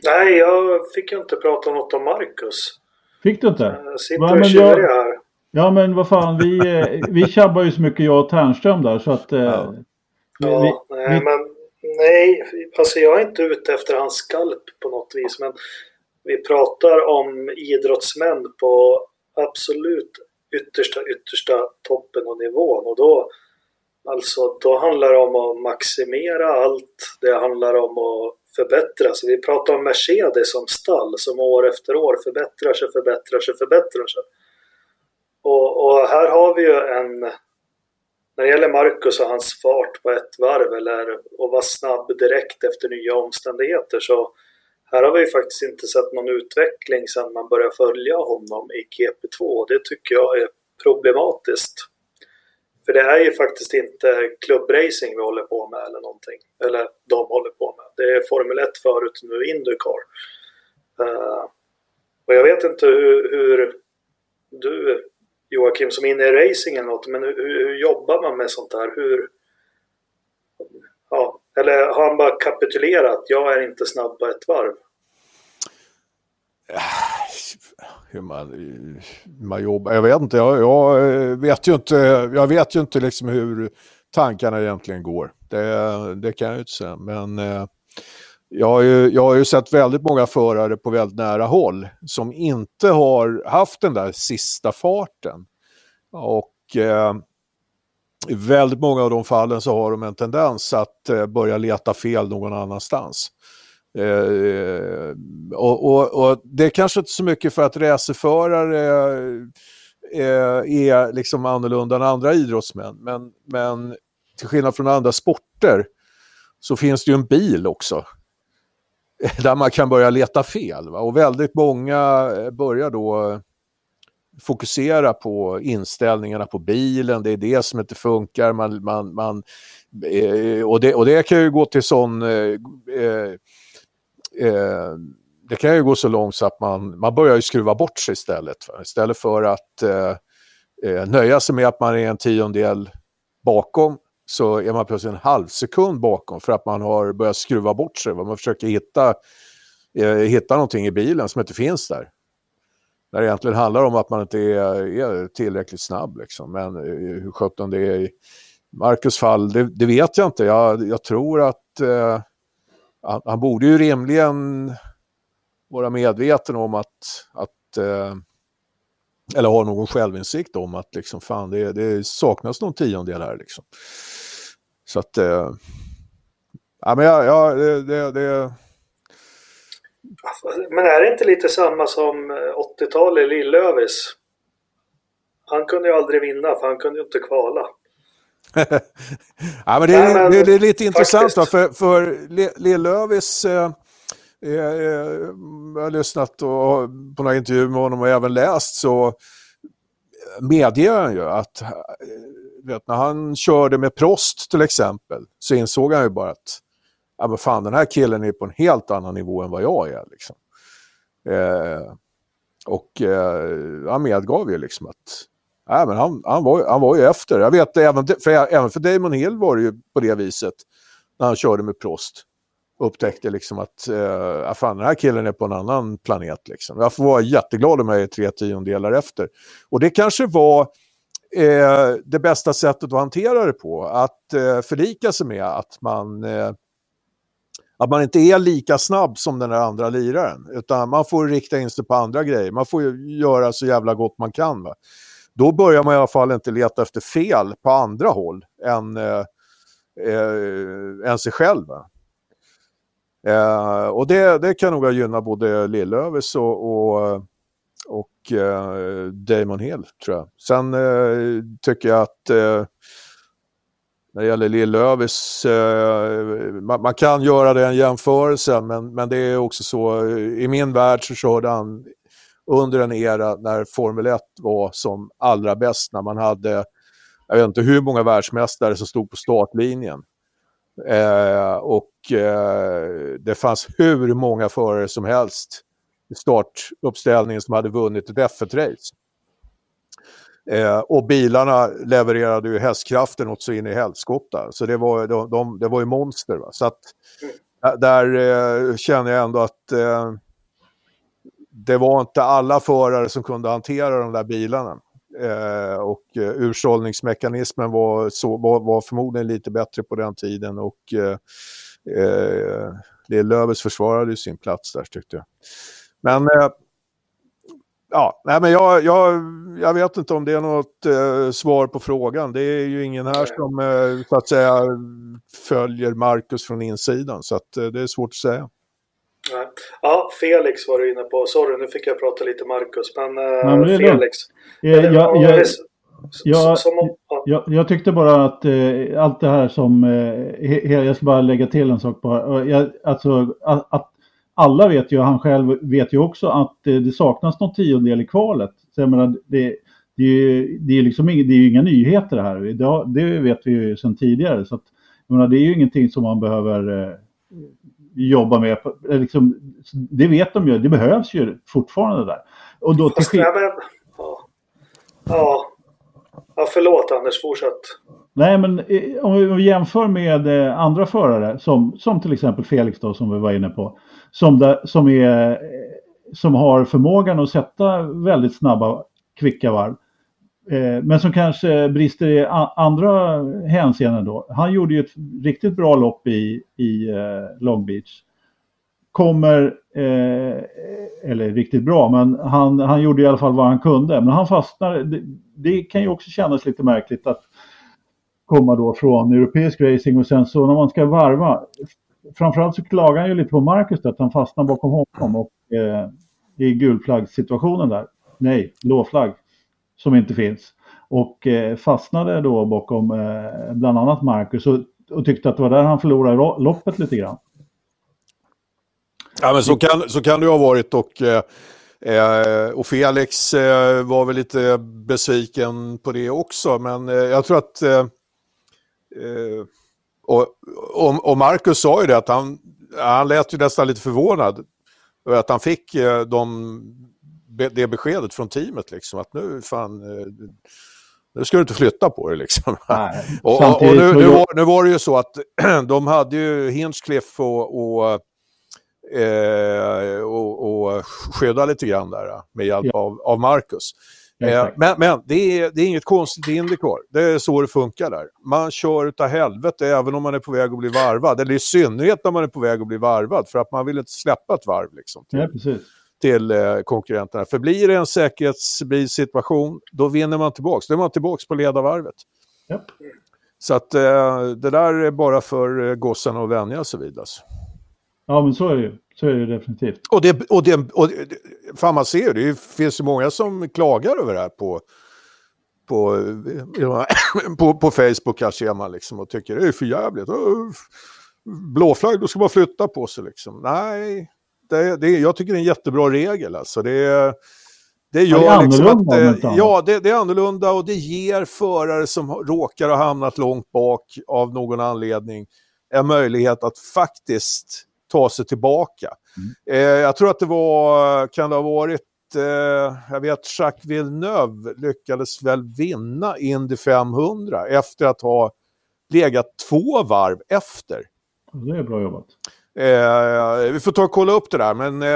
Nej, jag fick inte prata något om Marcus. Fick du inte? Jag sitter och jag... här. Ja, men vad fan, vi, vi tjabbar ju så mycket jag och Ternström där så att... Ja. Ja, vi, nej, vi... men nej, alltså jag är inte ute efter hans skalp på något vis, men vi pratar om idrottsmän på absolut yttersta, yttersta toppen och nivån och då Alltså då handlar det om att maximera allt. Det handlar om att förbättra sig. Vi pratar om Mercedes som stall som år efter år förbättrar sig, förbättrar sig, förbättrar sig. Och, och här har vi ju en när det gäller Marcus och hans fart på ett varv eller att vara snabb direkt efter nya omständigheter så här har vi faktiskt inte sett någon utveckling sedan man började följa honom i GP2 och det tycker jag är problematiskt. För det är ju faktiskt inte klubbracing vi håller på med eller någonting. Eller de håller på med. Det är Formel 1 förut, nu Indycar. Uh, och jag vet inte hur, hur du Joakim som är inne i racing eller något, men hur, hur, jobbar man med sånt här? Hur, ja, eller har han bara kapitulerat? Jag är inte snabb på ett varv. *sighs* Hur man, man jobbar, jag vet inte, jag, jag, eh, vet ju inte, jag vet ju inte liksom hur tankarna egentligen går. Det, det kan jag ju inte säga, men eh, jag har, ju, jag har ju sett väldigt många förare på väldigt nära håll som inte har haft den där sista farten. Och eh, i väldigt många av de fallen så har de en tendens att eh, börja leta fel någon annanstans. Eh, och, och, och, det är kanske inte så mycket för att racerförare eh, är liksom annorlunda än andra idrottsmän, men, men till skillnad från andra sporter så finns det ju en bil också *laughs* där man kan börja leta fel. Va? Och väldigt många eh, börjar då eh, fokusera på inställningarna på bilen, det är det som inte funkar. Man, man, man, eh, och, det, och det kan ju gå till sån... Eh, eh, eh det kan ju gå så långt så att man, man börjar ju skruva bort sig istället. Va? Istället för att eh, nöja sig med att man är en tiondel bakom så är man plötsligt en halv sekund bakom för att man har börjat skruva bort sig. Man försöker hitta, eh, hitta någonting i bilen som inte finns där. När det egentligen handlar om att man inte är, är tillräckligt snabb. Liksom. Men eh, hur sjutton det är i Marcus fall, det, det, vet jag inte. Jag, jag tror att eh, han, han, borde ju rimligen vara medveten om att, att eh, eller ha någon självinsikt om att liksom, fan, det, det saknas någon tiondel här. Liksom. Så att... Eh, ja, men ja, ja det, det, det... Men är det inte lite samma som 80-talet, Lillövis? Han kunde ju aldrig vinna för han kunde ju inte kvala. *laughs* ja, men det, är, Nej, men, det är lite intressant då, för, för Lillövis eh, eh, jag har lyssnat och, på några intervjuer med honom och även läst så medger han ju att vet, när han körde med Prost till exempel så insåg han ju bara att ja, men fan, den här killen är på en helt annan nivå än vad jag är. Liksom. Eh, och eh, han medgav ju liksom att nej, men han, han, var, han var ju efter. Jag vet, även för, även för Damon Hill var det ju på det viset när han körde med Prost. Upptäckte liksom att eh, fan, den här killen är på en annan planet. Liksom. Jag får vara jätteglad om jag är tre tiondelar efter. Och det kanske var eh, det bästa sättet att hantera det på. Att eh, förlika sig med att man, eh, att man inte är lika snabb som den där andra liraren. Utan man får rikta in sig på andra grejer. Man får göra så jävla gott man kan. Va? Då börjar man i alla fall inte leta efter fel på andra håll än, eh, eh, än sig själv. Eh, och det, det kan nog gynna både Lillövis och, och Eh, Damon Hill tror jag. Sen eh, tycker jag att eh, när det gäller Lill-Lövis, eh, man, man, kan göra den jämförelsen men, men det är också så, eh, i min värld så körde han under en era när Formel 1 var som allra bäst, när man hade, jag vet inte hur många världsmästare som stod på startlinjen. Eh, och eh, det fanns hur många förare som helst startuppställningen som hade vunnit ett F1-race. Eh, och bilarna levererade ju hästkraften åt så in i helskotta. Så det var, de, de, det var ju monster. Va? Så att, eh, där eh, känner jag ändå att eh, det var inte alla förare som kunde hantera de där bilarna. Eh, och eh, ursållningsmekanismen var, så, var, var, förmodligen lite bättre på den tiden. Och eh, eh, Löfves försvarade sin plats där tyckte jag. Men eh, ja, nej, men jag, jag, jag vet inte om det är något eh, svar på frågan. Det är ju ingen här som eh, så att säga följer Marcus från insidan, så att, eh, det är svårt att säga. Ja, Felix var du inne på. Sorry, nu fick jag prata lite Marcus, men, eh, ja, men Felix. Jag, jag, jag, jag, jag, jag, tyckte bara att eh, allt det här som, eh, jag ska bara lägga till en sak bara. Jag, alltså att, att alla vet ju, han själv vet ju också att det, saknas någon tiondel i kvalet. Så jag menar, det, det är, det är liksom inga, det är inga nyheter det här. Det, det vet vi ju sedan tidigare. Så att, menar, det är ju ingenting som man behöver eh, jobba med. Liksom, det vet de ju, det behövs ju fortfarande där. Och då till ja, ja. ja ja, förlåt Anders, fortsätt. Nej, men eh, om vi jämför med eh, andra förare, som, som till exempel Felix då, som vi var inne på, som, där, som, är, eh, som har förmågan att sätta väldigt snabba, kvicka varv. Eh, men som kanske brister i andra hänseenden då. Han gjorde ju ett riktigt bra lopp i, i Long Beach. Kommer, eh, eller riktigt bra, men han, han gjorde i alla fall vad han kunde. Men han fastnar, det, det kan ju också kännas lite märkligt att komma då från europeisk racing och sen så när man ska varva. Framförallt så klagar han ju lite på Marcus att han fastnar bakom honom och eh, i gulflaggsituationen där. Nej, blåflagg som inte finns. Och eh, fastnade då bakom eh, bland annat Marcus och, och, tyckte att det var där han förlorade loppet lite grann. Ja men så kan, så kan det ju ha varit och eh, Eh, och Felix eh, var väl lite besviken på det också, men eh, jag tror att eh, Eh, och, och, Marcus sa ju det att han, han lät ju nästan lite förvånad över att han fick de, det beskedet från teamet liksom att nu fan nu ska du inte flytta på det liksom. Nej, *laughs* och, och, och nu, nu, var, nu var det ju så att *clears throat* de hade ju Hinchcliffe och, och, eh, och, och skydda lite grann där med hjälp ja. av, av Marcus. Eh, men, men det, är, det är inget konstigt i Indycar. Det är så det funkar där. Man kör utav helvete även om man är på väg att bli varvad. Eller i synnerhet när man är på väg att bli varvad. För att man vill inte släppa ett varv liksom, till, ja, till eh, konkurrenterna. För blir det en säkerhetsbilsituation, då vinner man tillbaka. Då är man tillbaka på ledarvarvet. Ja. Så att eh, det där är bara för eh, gossarna att vänja sig vid. Alltså. Ja, men så är det ju. Så är det definitivt. Och det, och det, och det, fan man ser det, det finns ju många som klagar över det här på, på, *clears throat* på, på Facebook kanske är man liksom och tycker det är för jävligt. Blåflagg, då ska man flytta på sig liksom. Nej, det, det, jag tycker det är en jättebra regel alltså. Det, det gör ja, det liksom att, ja, det, det, är annorlunda och det ger förare som råkar ha hamnat långt bak av någon anledning en möjlighet att faktiskt ta sig tillbaka. Mm. Eh, jag tror att det var, kan det ha varit, eh, jag vet Jacques Villeneuve lyckades väl vinna Indy 500 efter att ha legat två varv efter. Det är bra jobbat. Eh, vi får ta och kolla upp det där, men eh,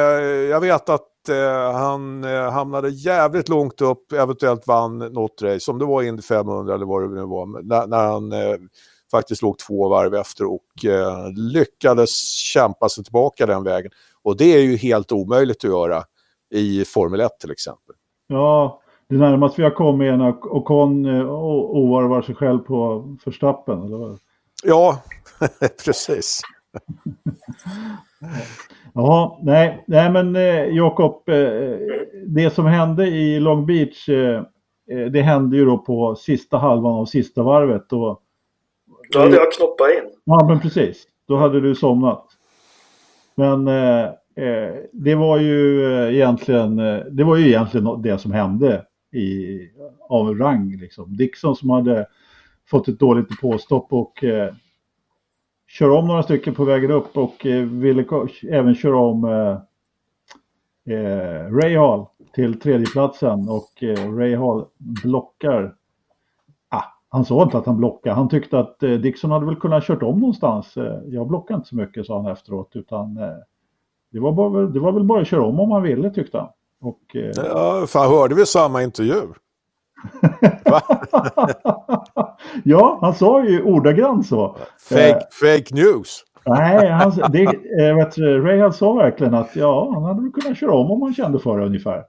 jag vet att eh, han eh, hamnade jävligt långt upp, eventuellt vann något race, om det var Indy 500 eller vad det nu var, när, när han faktiskt låg två varv efter och eh, lyckades kämpa sig tillbaka den vägen. Och det är ju helt omöjligt att göra i Formel 1 till exempel. Ja, det närmaste vi har kommit är när Ocon eh, ovarvar sig själv på förstappen, eller vad? Ja, *laughs* precis. *laughs* ja, nej, nej men eh, Jakob, eh, det som hände i Long Beach, eh, eh, det hände ju då på sista halvan av sista varvet. Och då hade jag knoppat in. Ja, men precis. Då hade du somnat. Men eh, eh, eh, eh det var ju egentligen det var ju egentligen det som hände i, av rang. Liksom. Dixon som hade fått ett dåligt påstopp och eh, kör om några stycken på vägen upp och eh, ville även köra om eh, eh, Ray Hall till tredjeplatsen och eh, Ray Hall blockar han sa inte att han blockade. Han tyckte att eh, Dixon hade väl kunnat kört om någonstans. Eh, jag blockade inte så mycket, sa han efteråt. Utan eh, det var, bara, det var väl bara att köra om om man ville, tyckte han. Och, ja, fan hörde vi samma intervju? *laughs* ja, han sa ju ordagrant så. Fake, fake news. Nej, han, det, vet, Ray sa verkligen att ja, han hade väl kunnat köra om om han kände för det ungefär.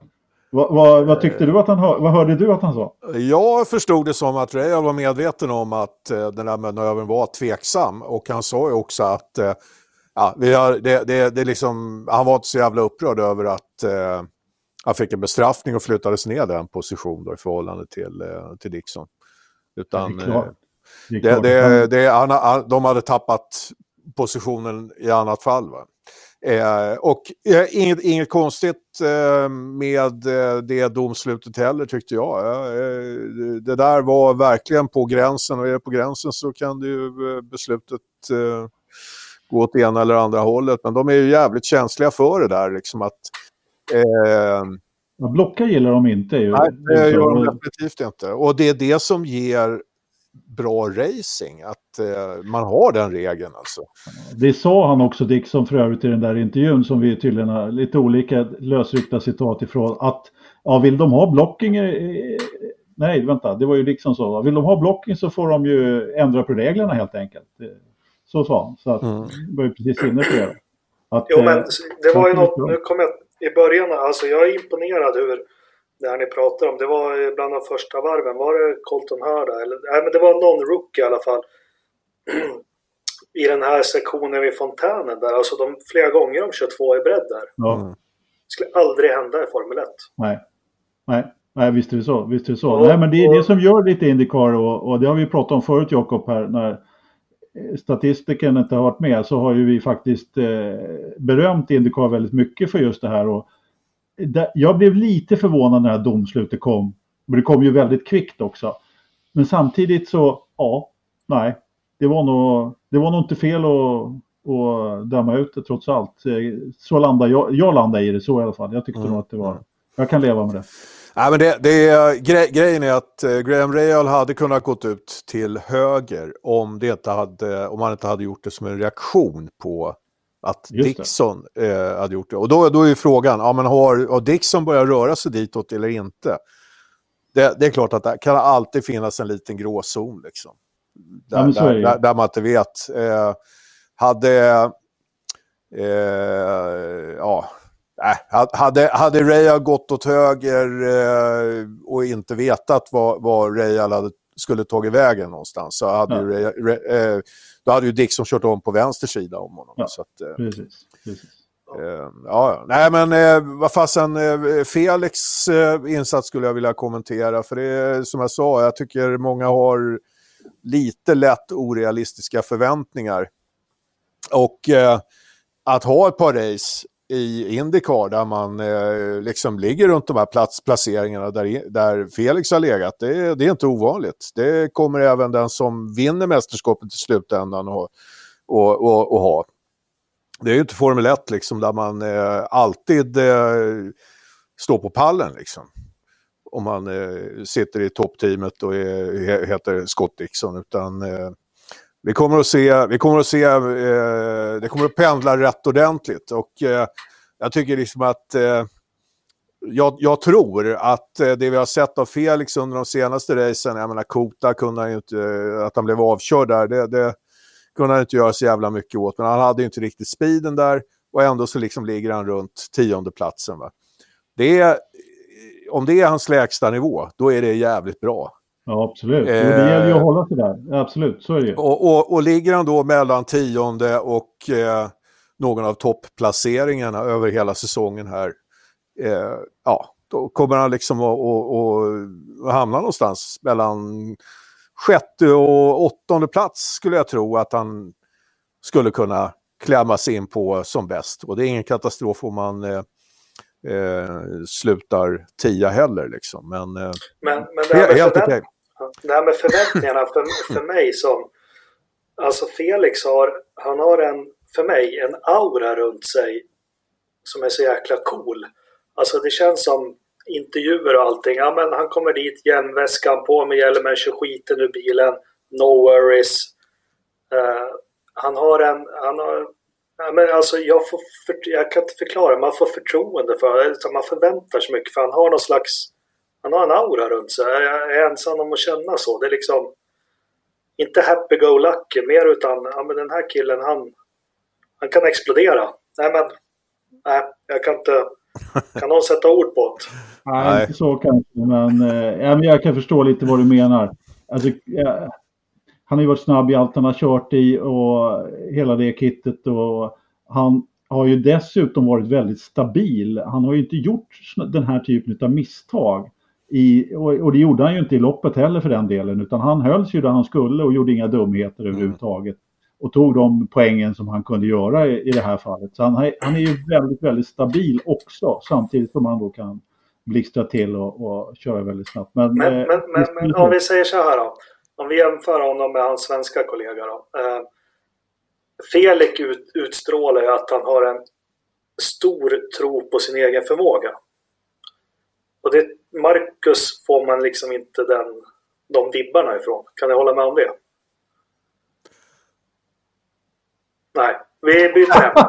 Vad, vad, vad, tyckte du att han vad hörde du att han sa? Jag förstod det som att Real var medveten om att eh, den här manövern var tveksam och han sa ju också att eh, ja, vi har, det, det, det liksom, han var inte så jävla upprörd över att eh, han fick en bestraffning och flyttades ner den position då, i förhållande till, eh, till Dixon. Utan, det det, det, han, de hade tappat positionen i annat fall. Va? Eh, och eh, inget, inget konstigt eh, med eh, det domslutet heller tyckte jag. Eh, det där var verkligen på gränsen och är det på gränsen så kan det ju eh, beslutet gå åt ena eller andra hållet. Men de är ju jävligt känsliga för det där liksom att Ja, blocka gillar de inte. Ju. Nej, det gör de definitivt inte. Och det är det som ger bra racing, att eh, man har den regeln alltså. Det sa han också, Dickson, för övrigt i den där intervjun som vi tydligen har lite olika lösryckta citat ifrån, att ja, vill de ha blocking, nej vänta, det var ju Dickson som sa, vill de ha blocking så får de ju ändra på reglerna helt enkelt. Så sa han, så att, mm. var ju precis inne på det. Att, jo, men eh, det var ju något, nu kommer jag i början, alltså jag är imponerad hur det här ni pratar om, det var bland de första varven, var det Colton Hurda? Eller, nej, men det var någon rookie i alla fall. *clears throat* I den här sektionen vid fontänen där, alltså de flera gånger de kör två i bredd där. Ja. Det skulle aldrig hända i Formel 1. Nej, nej. Nej, visst är det så. Visst är det så. Och, Nej, men det är och... det som gör lite Indycar och, och det har vi pratat om förut Jakob här när statistiken inte har varit med så har ju vi faktiskt eh, berömt Indycar väldigt mycket för just det här. Och jag blev lite förvånad när domslutet kom. Men det kom ju väldigt kvickt också. Men samtidigt så, ja, nej. Det var nog, det var nog inte fel att, att döma ut det trots allt. Så landade jag, jag landade i det så i alla fall. Jag tyckte mm. nog att det var, jag kan leva med det. Nej, men det, det, gre grejen är att eh, Graham Real hade kunnat gått ut till höger om, det inte hade, om han inte hade gjort det som en reaktion på att Dixon eh, hade gjort det. Och då, då är ju frågan, ja, men har, har Dixon börjat röra sig ditåt eller inte? Det, det, är klart att det kan alltid finnas en liten gråzon. Liksom. Där, ja, där, där, där, man inte vet. Eh, hade... Eh, ja, äh, hade, hade Real gått åt höger eh, och inte vetat vad, vad Real hade, skulle tagit vägen någonstans så hade ja. ju Re, eh, då hade ju Dixon kört om på vänster sida om honom. Ja, så att, eh, precis. precis. Eh, ja, nej men eh, vad fasen, eh, Felix eh, insats skulle jag vilja kommentera. För det är som jag sa, jag tycker många har lite lätt orealistiska förväntningar. Och eh, att ha ett par race i Indycar där man eh, liksom ligger runt de här plats, placeringarna där, där Felix har legat. Det, det, är inte ovanligt. Det kommer även den som vinner mästerskapet i slutändan att och, och, och ha. Det är ju inte Formel 1 liksom, där man eh, alltid eh, står på pallen. Liksom. Om man eh, sitter i toppteamet och är, heter Scott Dixon. Utan, eh, vi kommer att se, vi kommer att se eh, det kommer att pendla rätt ordentligt. Och eh, jag tycker liksom att eh, jag, jag, tror att eh, det vi har sett av Felix under de senaste racen, jag menar Kota kunde han ju inte, att han blev avkörd där, det, det kunde han inte göra så jävla mycket åt. Men han hade ju inte riktigt speeden där och ändå så liksom ligger han runt tionde platsen. Va? Det är, om det är hans lägsta nivå, då är det jävligt bra. Ja, absolut. Eh, det gäller ju att hålla sig där. Absolut, så är det ju. Och, och, och ligger han då mellan tionde och eh, någon av topplaceringarna över hela säsongen här, eh, ja, då kommer han liksom att, att, att hamna någonstans mellan sjätte och åttonde plats skulle jag tro att han skulle kunna klämma sig in på som bäst. Och det är ingen katastrof om man eh, eh, slutar tia heller. Liksom. Men, eh, men, men det, här helt okej det här med förväntningarna för, för mig som... Alltså Felix har, han har en, för mig, en aura runt sig som är så jäkla cool. Alltså det känns som intervjuer och allting. Ja, men han kommer dit, hjälmväskan på med hjälmen, kör skiten ur bilen, no worries. Uh, han har en, han har, ja, men alltså jag, får för, jag kan inte förklara, man får förtroende för man förväntar sig mycket för han har någon slags, han har en aura runt sig. Jag är ensam om att känna så. Det är liksom inte happy-go-lucky mer utan, ja men den här killen han, han kan explodera. Nej men, nej, jag kan inte, kan någon sätta ord på det? *laughs* Nej, inte så kanske, men, eh, jag kan förstå lite vad du menar. Alltså, eh, han har ju varit snabb i allt han har kört i och hela det kittet och han har ju dessutom varit väldigt stabil. Han har ju inte gjort den här typen av misstag. I, och, det gjorde han ju inte i loppet heller för den delen, utan han hölls ju där han skulle och gjorde inga dumheter mm. överhuvudtaget. och tog de poängen som han kunde göra i, i det här fallet. Så han, han är ju väldigt, väldigt stabil också samtidigt som han då kan blixtra till och, och köra väldigt snabbt. Men, men, eh, men, men, men om vi säger så här då. Om vi jämför honom med hans svenska kollega då. Eh, Felix ut, utstrålar ju att han har en stor tro på sin egen förmåga. Och det, Marcus får man liksom inte den, de vibbarna ifrån. Kan ni hålla med om det? Nej, vi byter hem. *laughs*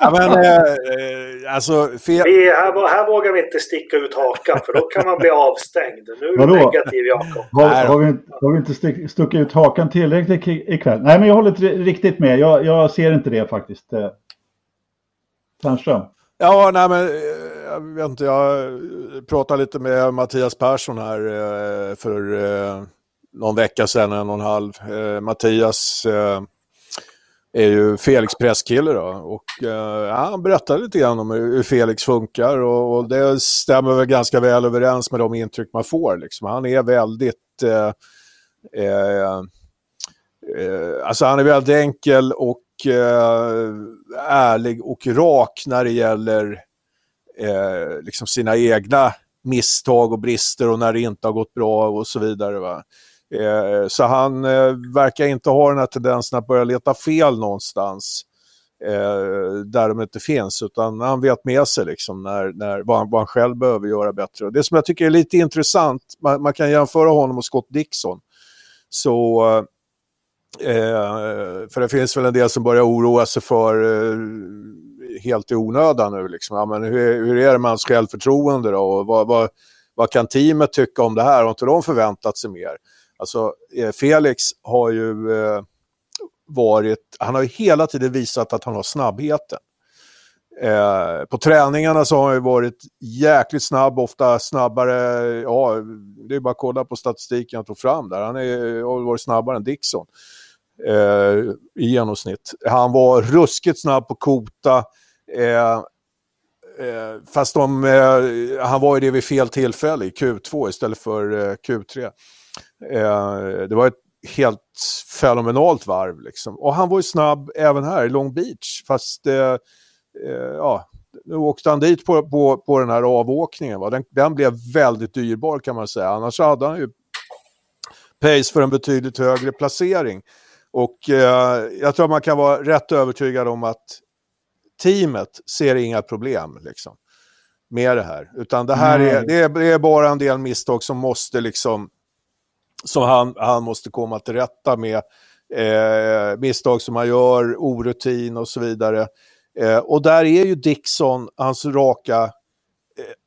ja, men, eh, eh alltså, fel... vi, här, här vågar vi inte sticka ut hakan för då kan man bli avstängd. Nu är du negativ Jakob. Har, har, vi, har vi inte stick, stuckit ut hakan tillräckligt ikväll? Nej, men jag håller riktigt med. Jag, jag ser inte det faktiskt. Ternström? Ja, nej men eh, jag vet inte, jag pratade lite med Mattias Persson här eh, för eh, någon vecka sedan, en och en halv. Eh, Mattias eh, är ju Felix presskille då. Och eh, han berättade lite grann om hur Felix funkar och, och, det stämmer väl ganska väl överens med de intryck man får. Liksom. Han är väldigt... Eh, eh, eh alltså han är väldigt enkel och eh, ärlig och rak när det gäller eh, liksom sina egna misstag och brister och när det inte har gått bra och så vidare. Va? Eh, så han eh, verkar inte ha den här tendensen att börja leta fel någonstans eh, där de inte finns, utan han vet med sig liksom när, när, vad, han, vad han själv behöver göra bättre. Det som jag tycker är lite intressant, man, man kan jämföra honom och Scott Dixon. Så, eh, för det finns väl en del som börjar oroa sig för eh, helt i onödan nu. Liksom. Ja, men hur, hur är det med hans självförtroende då? Och vad, vad, vad kan teamet tycka om det här? Har inte de förväntat sig mer? Alltså, eh, Felix har ju eh, varit, han har ju hela tiden visat att han har snabbheten. Eh, på träningarna så har han ju varit jäkligt snabb, ofta snabbare, ja, det är bara att kolla på statistiken jag tog fram där. Han är, har varit snabbare än Dixon eh, i genomsnitt. Han var ruskigt snabb på kota, Eh, eh, fast de, eh, han var ju det vid fel tillfälle i Q2 istället för eh, Q3. Eh, det var ett helt fenomenalt varv. Liksom. Och han var ju snabb även här i Long Beach. Fast eh, eh, ja, nu åkte han dit på, på, på den här avåkningen. Va? Den, den blev väldigt dyrbar kan man säga. Annars hade han ju pace för en betydligt högre placering. Och eh, jag tror man kan vara rätt övertygad om att teamet ser inga problem liksom, med det här. Utan det här är, det är, det är, bara en del misstag som måste liksom som han, han måste komma till rätta med. Eh, misstag som han gör, orutin och så vidare. Eh, och där är ju Dixon hans raka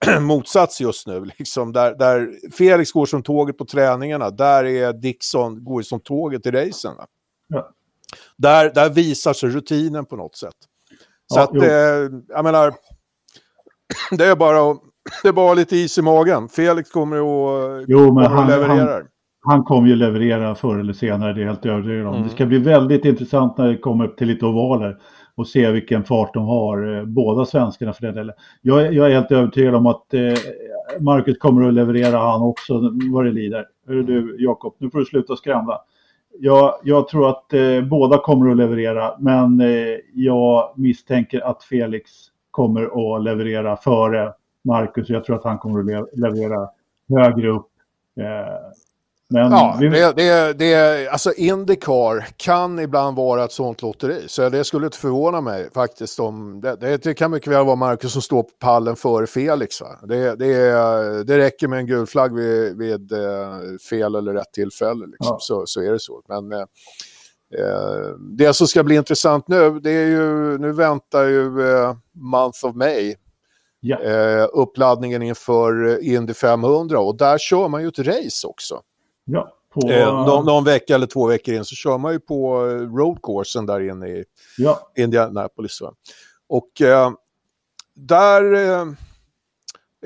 eh, *clears throat* motsats just nu. Liksom där, där Felix går som tåget på träningarna, där är Dixon går som tåget i racen. Ja. Där, där visar sig rutinen på något sätt. Så ja, att, eh, jag menar, det är bara att det är bara lite is i magen. Felix kommer att, jo, men han, leverera han kommer ju leverera förr eller senare, det är helt övertygad om. Mm. Det ska bli väldigt intressant när det kommer till lite ovaler och se vilken fart de har, eh, båda svenskarna för den delen. Jag, jag, är helt övertygad om att eh, Marcus kommer att leverera han också vad det lider. Hör du Jakob, nu får du sluta skramla. Jag, jag tror att eh, båda kommer att leverera, men eh, jag misstänker att Felix kommer att leverera före Marcus. Jag tror att han kommer att leverera högre upp. Eh, men ja, vi... det, det, det, alltså Indycar kan ibland vara ett sånt lotteri. Så det skulle inte förvåna mig faktiskt om... Det, det, kan mycket väl vara Marcus som står på pallen före Felix. Va? Det, det, det räcker med en gul flagg vid, vid eh, fel eller rätt tillfälle. Liksom. Ja. Så, så är det så. Men eh, eh, det som ska bli intressant nu, det är ju... Nu väntar ju eh, Month of May. Ja. Eh, uppladdningen inför Indy 500 och där kör man ju ett race också. Ja, på... eh, någon, någon, vecka eller två veckor in så kör man ju på eh, roadcoursen där inne i ja. Indianapolis. Va? Och eh, där, eh,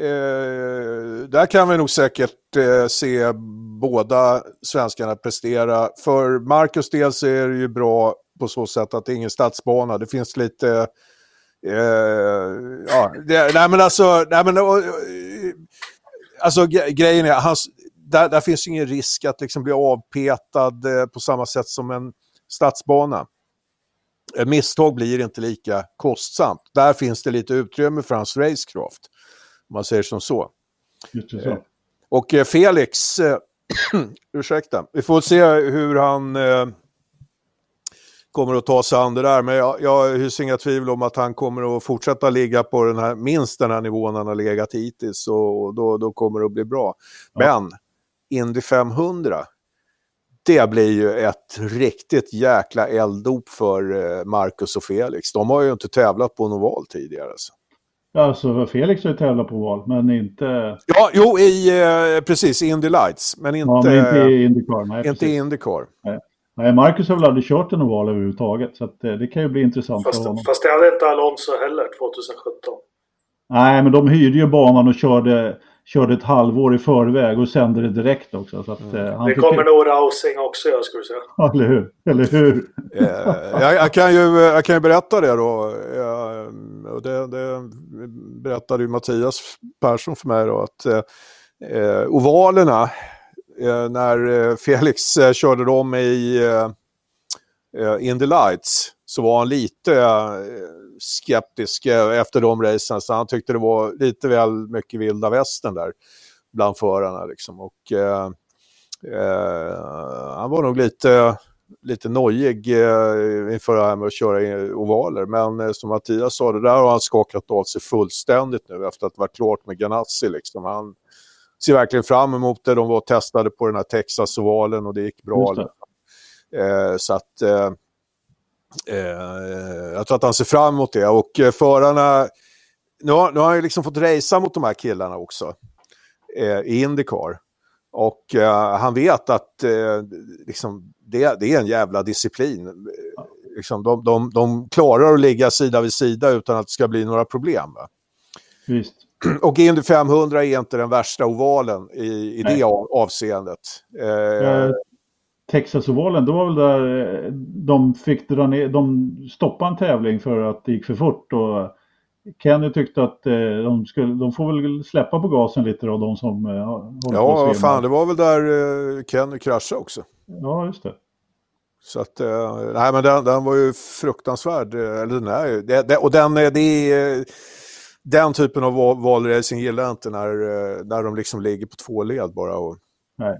eh där kan vi nog säkert eh, se båda svenskarna prestera. För Marcus del så är det ju bra på så sätt att det är ingen stadsbana. Det finns lite... Ja, det, nej men alltså, nej men, alltså grejen är, hans, där, där finns ingen risk att liksom bli avpetad eh, på samma sätt som en stadsbana. Ett misstag blir inte lika kostsamt. Där finns det lite utrymme för hans racecraft. Om man säger som så. så. Och Felix, *clears throat* ursäkta, vi får se hur han kommer att ta sig an det där. Men jag, jag hyser inga tvivel om att han kommer att fortsätta ligga på den här, minst den här nivån han har legat hittills. Och då, då kommer det att bli bra. Ja. Men Indy 500, det blir ju ett riktigt jäkla elddop för eh, Marcus och Felix. De har ju inte tävlat på någon val tidigare. Alltså. Alltså Felix har ju tävlat på val, men inte... Ja, jo, i, eh, precis, Indy Lights, men inte, ja, men inte i Indycar. Nej, inte i Indycar. Nej. Nej, Marcus har väl aldrig kört en oval överhuvudtaget, så att, eh, det kan ju bli intressant fast, för honom. Fast det hade inte Alonso heller 2017. Nej, men de hyrde ju banan och körde, körde ett halvår i förväg och sände det direkt också. Så att, mm. eh, det kommer nog Rousing också göra, skulle säga. *laughs* Ja, eller hur? Eller hur? Jag, jag, kan ju, jag kan ju berätta det då. Jag, det, det berättade ju Mattias Persson för mig då, att eh, ovalerna eh, när eh, Felix eh, körde dem i eh, eh, In the Lights så var han lite eh, skeptisk efter de racen. Så han tyckte det var lite väl mycket vilda västern där bland förarna. Liksom. Och, han var nog lite, lite nojig inför det här med att köra ovaler. Men som Mattias sa, det där har han skakat av sig fullständigt nu efter att det var klart med Ganassi. Liksom. Han, ser verkligen fram emot det. De var testade på den här Texas-ovalen och det gick bra. Det. Eh, så att eh, eh, jag tror att han ser fram emot det. Och eh, förarna, nu har, nu har han liksom fått racea mot de här killarna också eh, i Indycar. Och eh, han vet att eh, liksom, det, det, är en jävla disciplin. Liksom, de, de, de klarar att ligga sida vid sida utan att det ska bli några problem. Visst. *clears throat* Och Indy 500 är inte den värsta ovalen i, i det avseendet. Eh, Texas-ovalen, det var väl där eh, de fick dra ner, de stoppade en tävling för att det gick för fort. Och Kenny tyckte att eh, de, skulle, de får väl släppa på gasen lite då, de som eh, håller Ja, på fan, det var väl där eh, Kenny kraschade också. Ja, just det. Så att, nej men den, den var ju fruktansvärd, eller den är ju, det, det, och den, det är den typen av valracing gillar jag inte när, när de liksom ligger på två led bara och, Nej.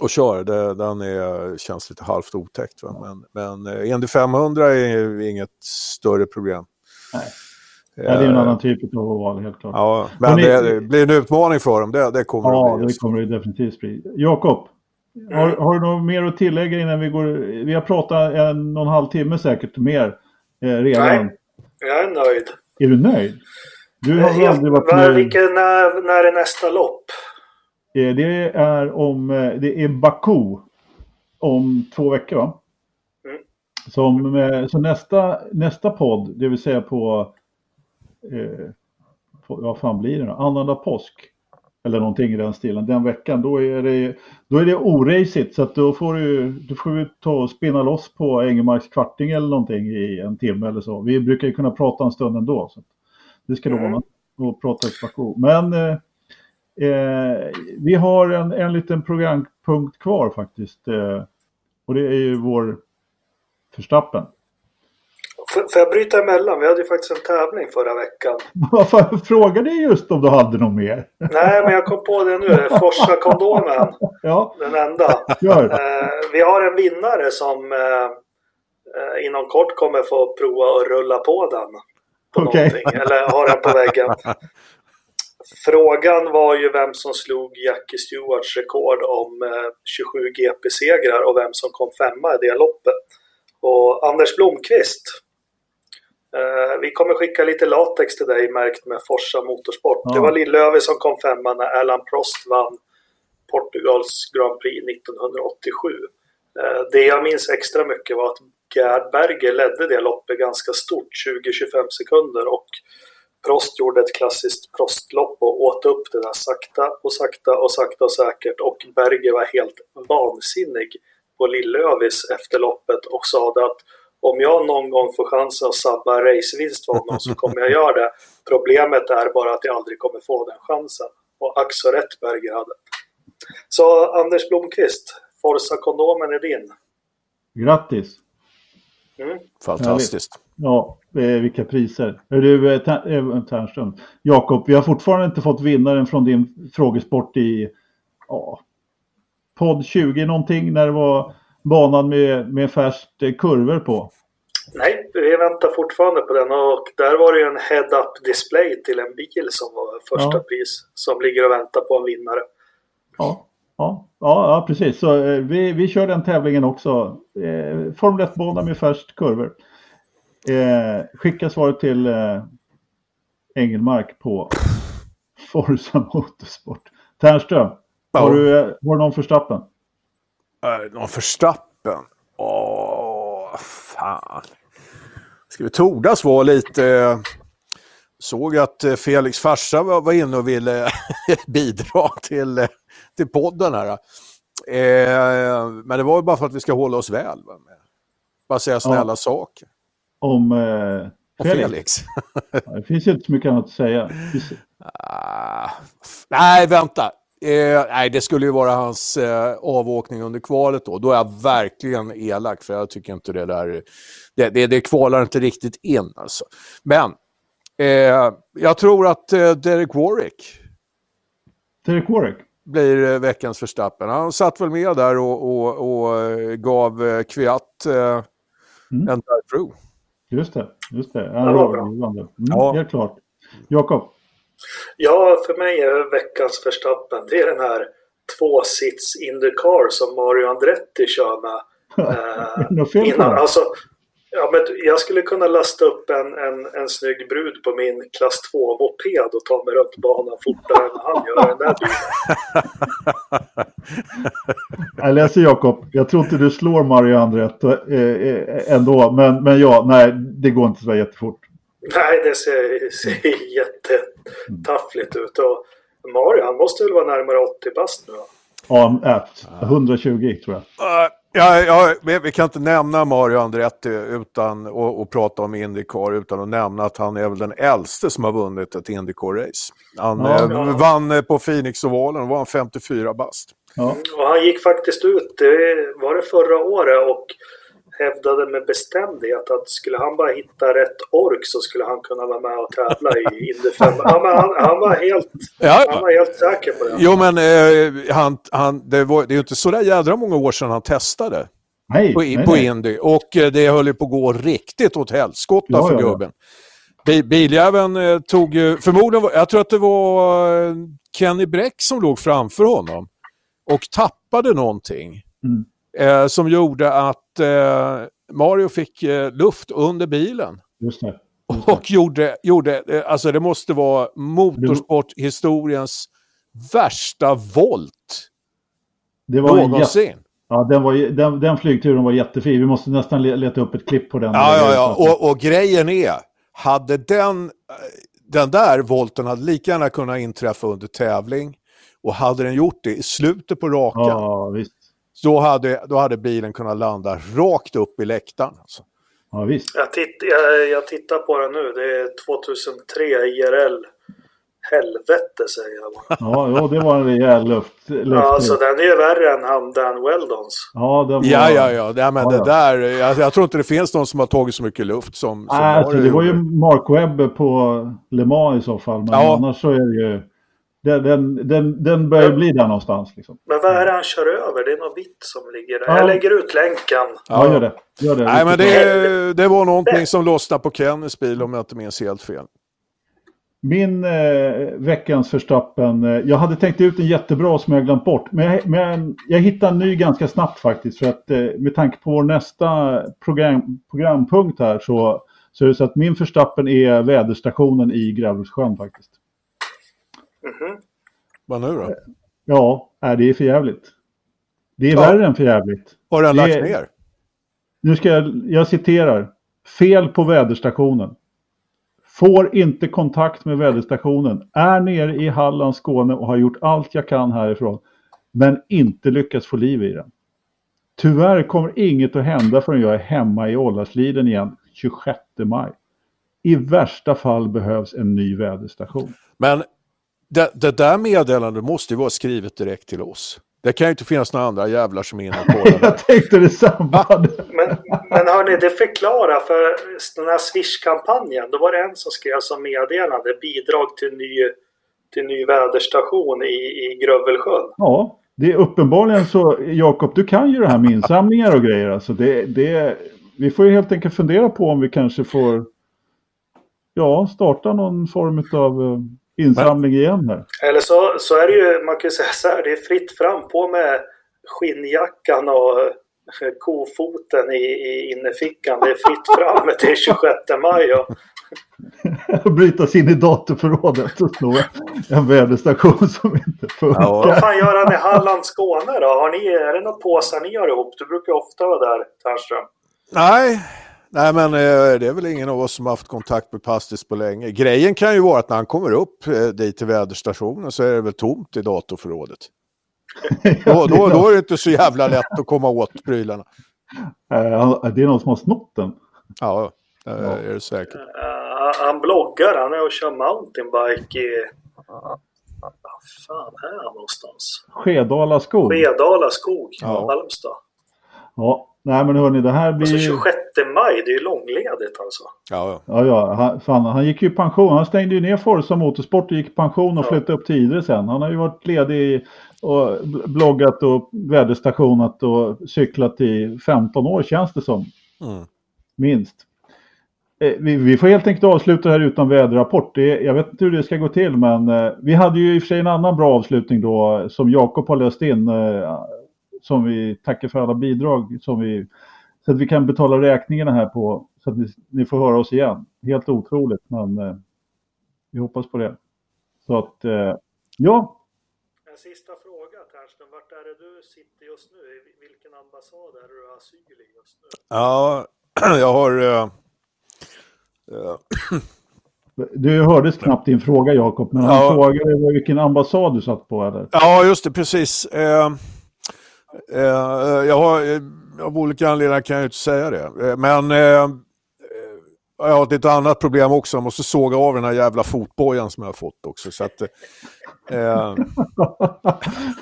Och kör. Det, den är, känns lite halvt otäckt. Va? Men, men eh, Indy 500 är inget större problem. Nej. Ja, det är en annan typ av oval helt klart. Ja, men ni, det, blir en utmaning för dem, det, det kommer ja, det bli. Ja, det kommer det definitivt bli. Jakob, har, har, du något mer att tillägga innan vi går? Vi har pratat en och en halv timme säkert mer eh, redan. Nej, jag är nöjd. Är du nöjd? Du har väl aldrig varit med? Vilken, när, när är nästa lopp? Eh, det är om, eh, det är Baku om två veckor va? Mm. Som, eh, så nästa, nästa podd, det vill säga på, eh, på vad fan blir det då? Annandag påsk. Eller någonting i den stilen. Den veckan, då är det, då är det oracigt. Så att då får du, då får vi ta och spinna loss på Engelmarks kvarting eller någonting i en timme eller så. Vi brukar ju kunna prata en stund ändå. Så. Det ska mm. ordna och prata ekvation. Men eh, eh, vi har en, en liten programpunkt kvar faktiskt. Eh, och det är ju vår förstappen. Får jag bryta emellan? Vi hade ju faktiskt en tävling förra veckan. *laughs* Varför frågade jag just om du hade något mer? Nej, men jag kom på det nu. *laughs* Forsa kondomen. ja. Den enda. Eh, vi har en vinnare som eh, eh, inom kort kommer få prova att rulla på den på okay. Eller har den på väggen. *laughs* Frågan var ju vem som slog Jackie Stewarts rekord om eh, 27 GP-segrar och vem som kom femma i det loppet. Och Anders Blomqvist. Eh, vi kommer skicka lite latex till dig märkt med Forsa Motorsport. Ja. Det var Lillövi som kom femma när Alan Prost vann Portugals Grand Prix 1987. Eh, det jag minns extra mycket var att Gerd Berger ledde det loppet ganska stort, 20-25 sekunder och Prost gjorde ett klassiskt Prostlopp och åt upp det där sakta och sakta och sakta och säkert och Berger var helt vansinnig på Lillövis efter loppet och sa att om jag någon gång får chansen att sabba racevinst för honom så kommer jag göra det. Problemet är bara att jag aldrig kommer få den chansen. Och ack så rätt Berger hade. Så Anders Blomqvist, Forza kondomen är din. Grattis! Mm. Fantastiskt. Ja, vilka priser. Du, eh, eh, Ternström. Jakob, vi har fortfarande inte fått vinnaren från din frågesport i ja, podd 20 någonting när det var banan med, med färskt eh, kurvor på. Nej, vi väntar fortfarande på den och där var det ju en head-up display till en bil som var första ja. pris som ligger och väntar på en vinnare. Ja, ja, ja, precis. Så eh, vi, vi kör den tävlingen också. Eh, Formel 1-bana med färskt kurvor. Eh, skicka svaret till eh, Engelmark på Forza Motorsport. Ternström, ja. har, du, har du någon förstappen? Äh, någon förstappen? Åh, fan. Ska vi tordas vara lite... Såg att eh, Felix farsa var inne och ville *laughs* bidra till, till podden här. Eh, men det var bara för att vi ska hålla oss väl. Bara säga snälla ja. saker. Om eh, Felix? Felix. *laughs* det finns inte så mycket annat att säga. Ah, nej, vänta. Eh, nej, det skulle ju vara hans eh, avåkning under kvalet då. Då är jag verkligen elak för jag tycker inte det där... Det, det, det kvalar inte riktigt in alltså. Men eh, jag tror att eh, Derek Warwick... Derek Warwick? Blir eh, veckans förstappen. Han satt väl med där och, och, och eh, gav Kviat mm. en through. Just det, just det. Ja, det var bra. Mm, ja. Helt klart. Jakob? Ja, för mig är veckans förstappen, det är den här tvåsits in the car som Mario Andretti kör med. *laughs* Eh, innan. Alltså, ja, men jag skulle kunna lasta upp en, en, en snygg brud på min klass 2-moped och ta mig runt banan fortare än han gör den där bilen. *laughs* jag läser Jakob, jag tror inte du slår Mario Andretti eh, eh, ändå, men, men ja, nej, det går inte så jättefort. Nej, det ser, ser jättetaffligt ut. Och Mario, han måste väl vara närmare 80 bast nu? Ja, 120 tror jag. Ja, ja, vi kan inte nämna Mario Andretti utan, och, och prata om Indycar utan att nämna att han är väl den äldste som har vunnit ett Indycar-race. Han ja, eh, ja. vann på Phoenix-ovalen och var han 54 bast. Ja. Och han gick faktiskt ut, det var det förra året, och hävdade med bestämdhet att skulle han bara hitta rätt ork så skulle han kunna vara med och tävla i *laughs* Indy 5. Han, han, han, var helt, ja. han var helt säker på det. Jo, men eh, han, han, det, var, det är ju inte så där jädra många år sedan han testade. Nej, på, nej, på Indy. Och eh, det höll ju på att gå riktigt åt helskotta ja, för ja, gubben. Ja. Biljäveln eh, tog ju, förmodligen, jag tror att det var eh, Kenny Bräck som låg framför honom och tappade någonting. Mm eh, som gjorde att eh, Mario fick eh, luft under bilen. Just det. Just det. Och gjorde, gjorde eh, alltså det måste vara motorsporthistoriens värsta volt det var någonsin. Jätte... Ja, den, var, den, den flygturen var jättefin. Vi måste nästan leta upp ett klipp på den. Ja, ja, ja. Och, och grejen är, hade den, eh, den där volten hade lika gärna kunnat inträffa under tävling. Och hade den gjort det i slutet på rakan, ja, visst. Då hade, då hade bilen kunnat landa rakt upp i läktaren. Alltså. Ja, visst. Jag, titt, jag, jag tittar på den nu. Det är 2003 IRL. Helvete säger jag bara. Ja, ja det var en rejäl luft. luft ja, alltså den är ju värre än han Dan Weldons. Ja, var... ja, ja, ja. ja men ja, det ja. där, jag, jag, tror inte det finns någon som har tagit så mycket luft som... som Nej, alltså, det var ju Mark Webb på Le Mans i så fall. Men ja. annars så är det ju den, den, den, börjar bli där någonstans. Liksom. Men vad är det han kör över? Det är något vitt som ligger där. Ja. Jag lägger ut länken. Ja, gör det. Gör det. Nej, men det, det var någonting som lossnade på Kennys bil om jag inte minns helt fel. Min eh, veckans förstappen, eh, jag hade tänkt ut en jättebra som jag glömt bort. Men jag, men jag hittade en ny ganska snabbt faktiskt. För att eh, med tanke på vår nästa program, programpunkt här så, så är det så att min förstappen är väderstationen i Grävlingssjön faktiskt. Mm -hmm. Vad nu då? Ja, det är för jävligt. Det är ja. värre än för jävligt. Har den lagt ner? Nu ska jag, jag citerar. Fel på väderstationen. Får inte kontakt med väderstationen. Är nere i Halland, Skåne och har gjort allt jag kan härifrån. Men inte lyckats få liv i den. Tyvärr kommer inget att hända förrän jag är hemma i Ållasliden igen 26 maj. I värsta fall behövs en ny väderstation. Men det, det där meddelandet måste ju vara skrivet direkt till oss. Det kan ju inte finnas några andra jävlar som är inne på det. *laughs* jag tänkte detsamma. Men, Men hörni, det förklarar för den här Swish-kampanjen. Då var det en som skrev som meddelande bidrag till ny, till ny väderstation i, i Grövelsjön. Ja, det är uppenbarligen så. Jakob, du kan ju det här med insamlingar och grejer. Alltså det, det, vi får ju helt enkelt fundera på om vi kanske får ja, starta någon form av eh, insamling igen här. Eller så, så är det ju, man kan ju säga så här, det är fritt fram på med skinnjackan och eh, kofoten i, i innerfickan. Det är fritt fram till 26 maj. Och... *laughs* Bryta sig in i datorförrådet och slå en väderstation som inte funkar. Ja. Vad fan gör han i Halland, Skåne då? Har ni, är det några påsar ni har ihop? Du brukar ofta vara där, Ternström. Nej, Nej, men eh, det är väl ingen av oss som har haft kontakt med Pastis på länge. Grejen kan ju vara att när han kommer upp eh, dit till väderstationen så är det väl tomt i datorförrådet. då, då, då är det inte så jävla lätt att komma åt prylarna. Uh, det är någon som har snott den. Ja, det är det säkert. Han bloggar, han är och kör mountainbike i... Vad fan är han någonstans? Skedala skog. Skedala skog, ja. Halmstad. Ja, nej men hörni det här blir... Alltså 26 maj, det är ju långledigt alltså. Ja, ja. ja, Han, fan, han gick ju i pension. Han stängde ju ner Forza Motorsport och gick i pension och ja. flyttade upp till Idre sen. Han har ju varit ledig och bloggat och väderstationat och cyklat i 15 år känns det som. Mm. Minst. Eh, vi, vi, får helt enkelt avsluta här utan väderrapport. Det, jag vet inte hur det ska gå till men eh, vi hade ju i och för sig en annan bra avslutning då som Jakob har löst in. Eh, som vi tackar för alla bidrag som vi så att vi kan betala räkningarna här på så att ni, ni får höra oss igen. Helt otroligt men eh, vi hoppas på det. Så att eh, ja. En sista fråga Ternström. Vart är det du sitter just nu? I vilken ambassad är du asyl i just nu? Ja, *clears throat* jag har uh, uh. *clears throat* Du hördes knappt din fråga Jakob, men han ja. frågade vilken ambassad du satt på eller? Ja, just det, precis. Uh, Eh, jag har, eh, av olika anledningar kan jag inte säga det. Eh, men jag har ett lite annat problem också. Jag måste såga av den här jävla fotbojan som jag har fått också. Så att, eh...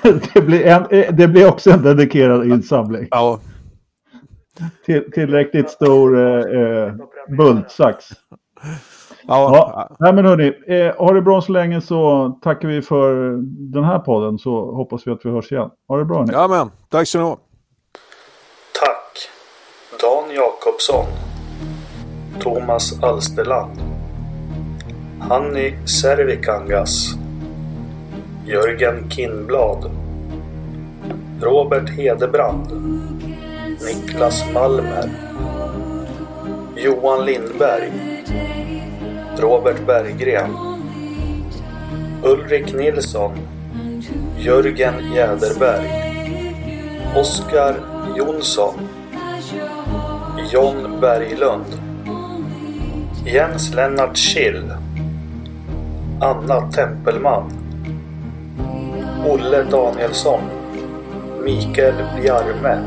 *laughs* det, blir en, det blir också en dedikerad insamling. Ja. Till, tillräckligt stor eh, bultsax. Ja, ja. Nej, men hörni, eh, ha det bra så länge så tackar vi för den här podden så hoppas vi att vi hörs igen. Ha det bra hörni. Ja, men tack så mycket. Tack. Dan Jakobsson. Thomas Alsterland. Hanni Servikangas. Jörgen Kindblad. Robert Hedebrand. Niklas Malmer. Johan Lindberg. Robert Berggren Ulrik Nilsson Jörgen Jäderberg Oskar Jonsson John Berglund Jens Lennart Schill Anna Tempelman Olle Danielsson Mikael Bjarme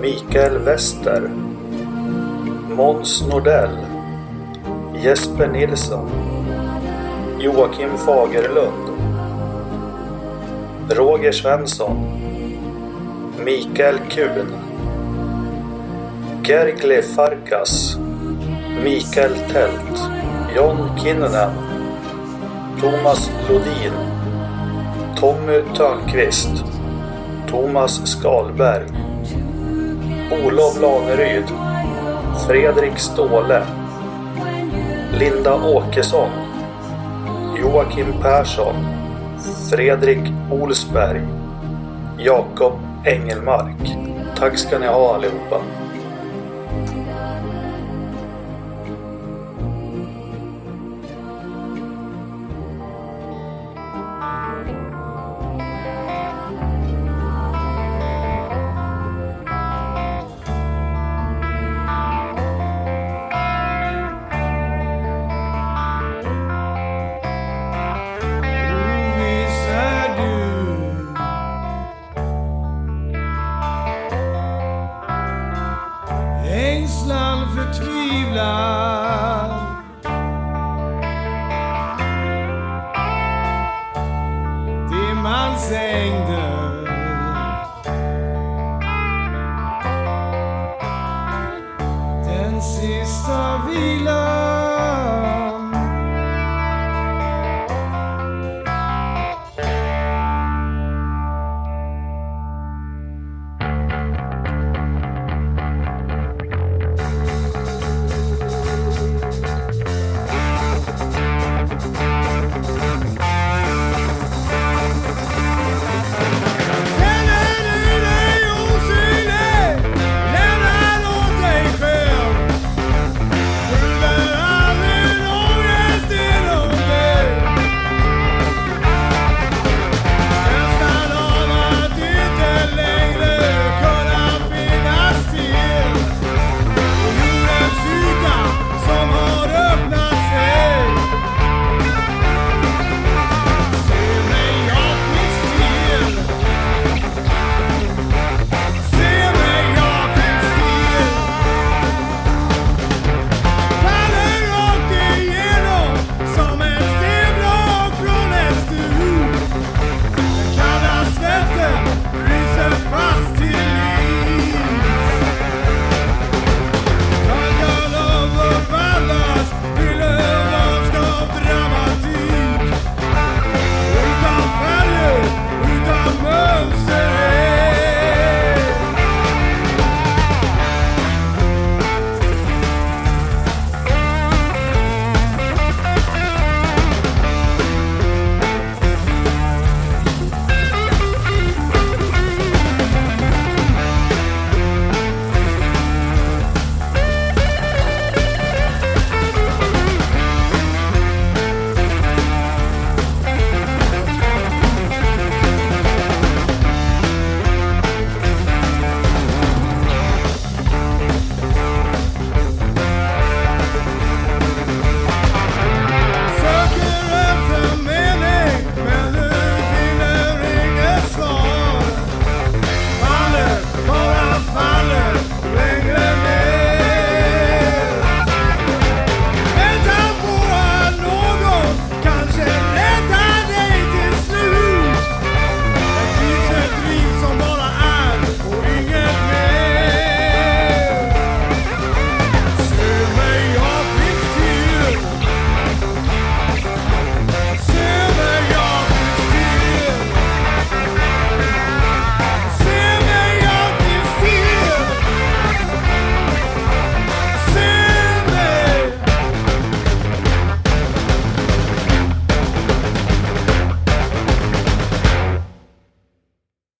Mikael Wester Måns Nordell Jesper Nilsson Joakim Fagerlund Roger Svensson Mikael Kuhn Gergli Farkas Mikael Tält John Kinnunen Thomas Lodin Tommy Törnqvist Thomas Skalberg Olof Laneryd Fredrik Ståhle. Linda Åkesson Joakim Persson Fredrik Olsberg Jakob Engelmark Tack ska ni ha allihopa.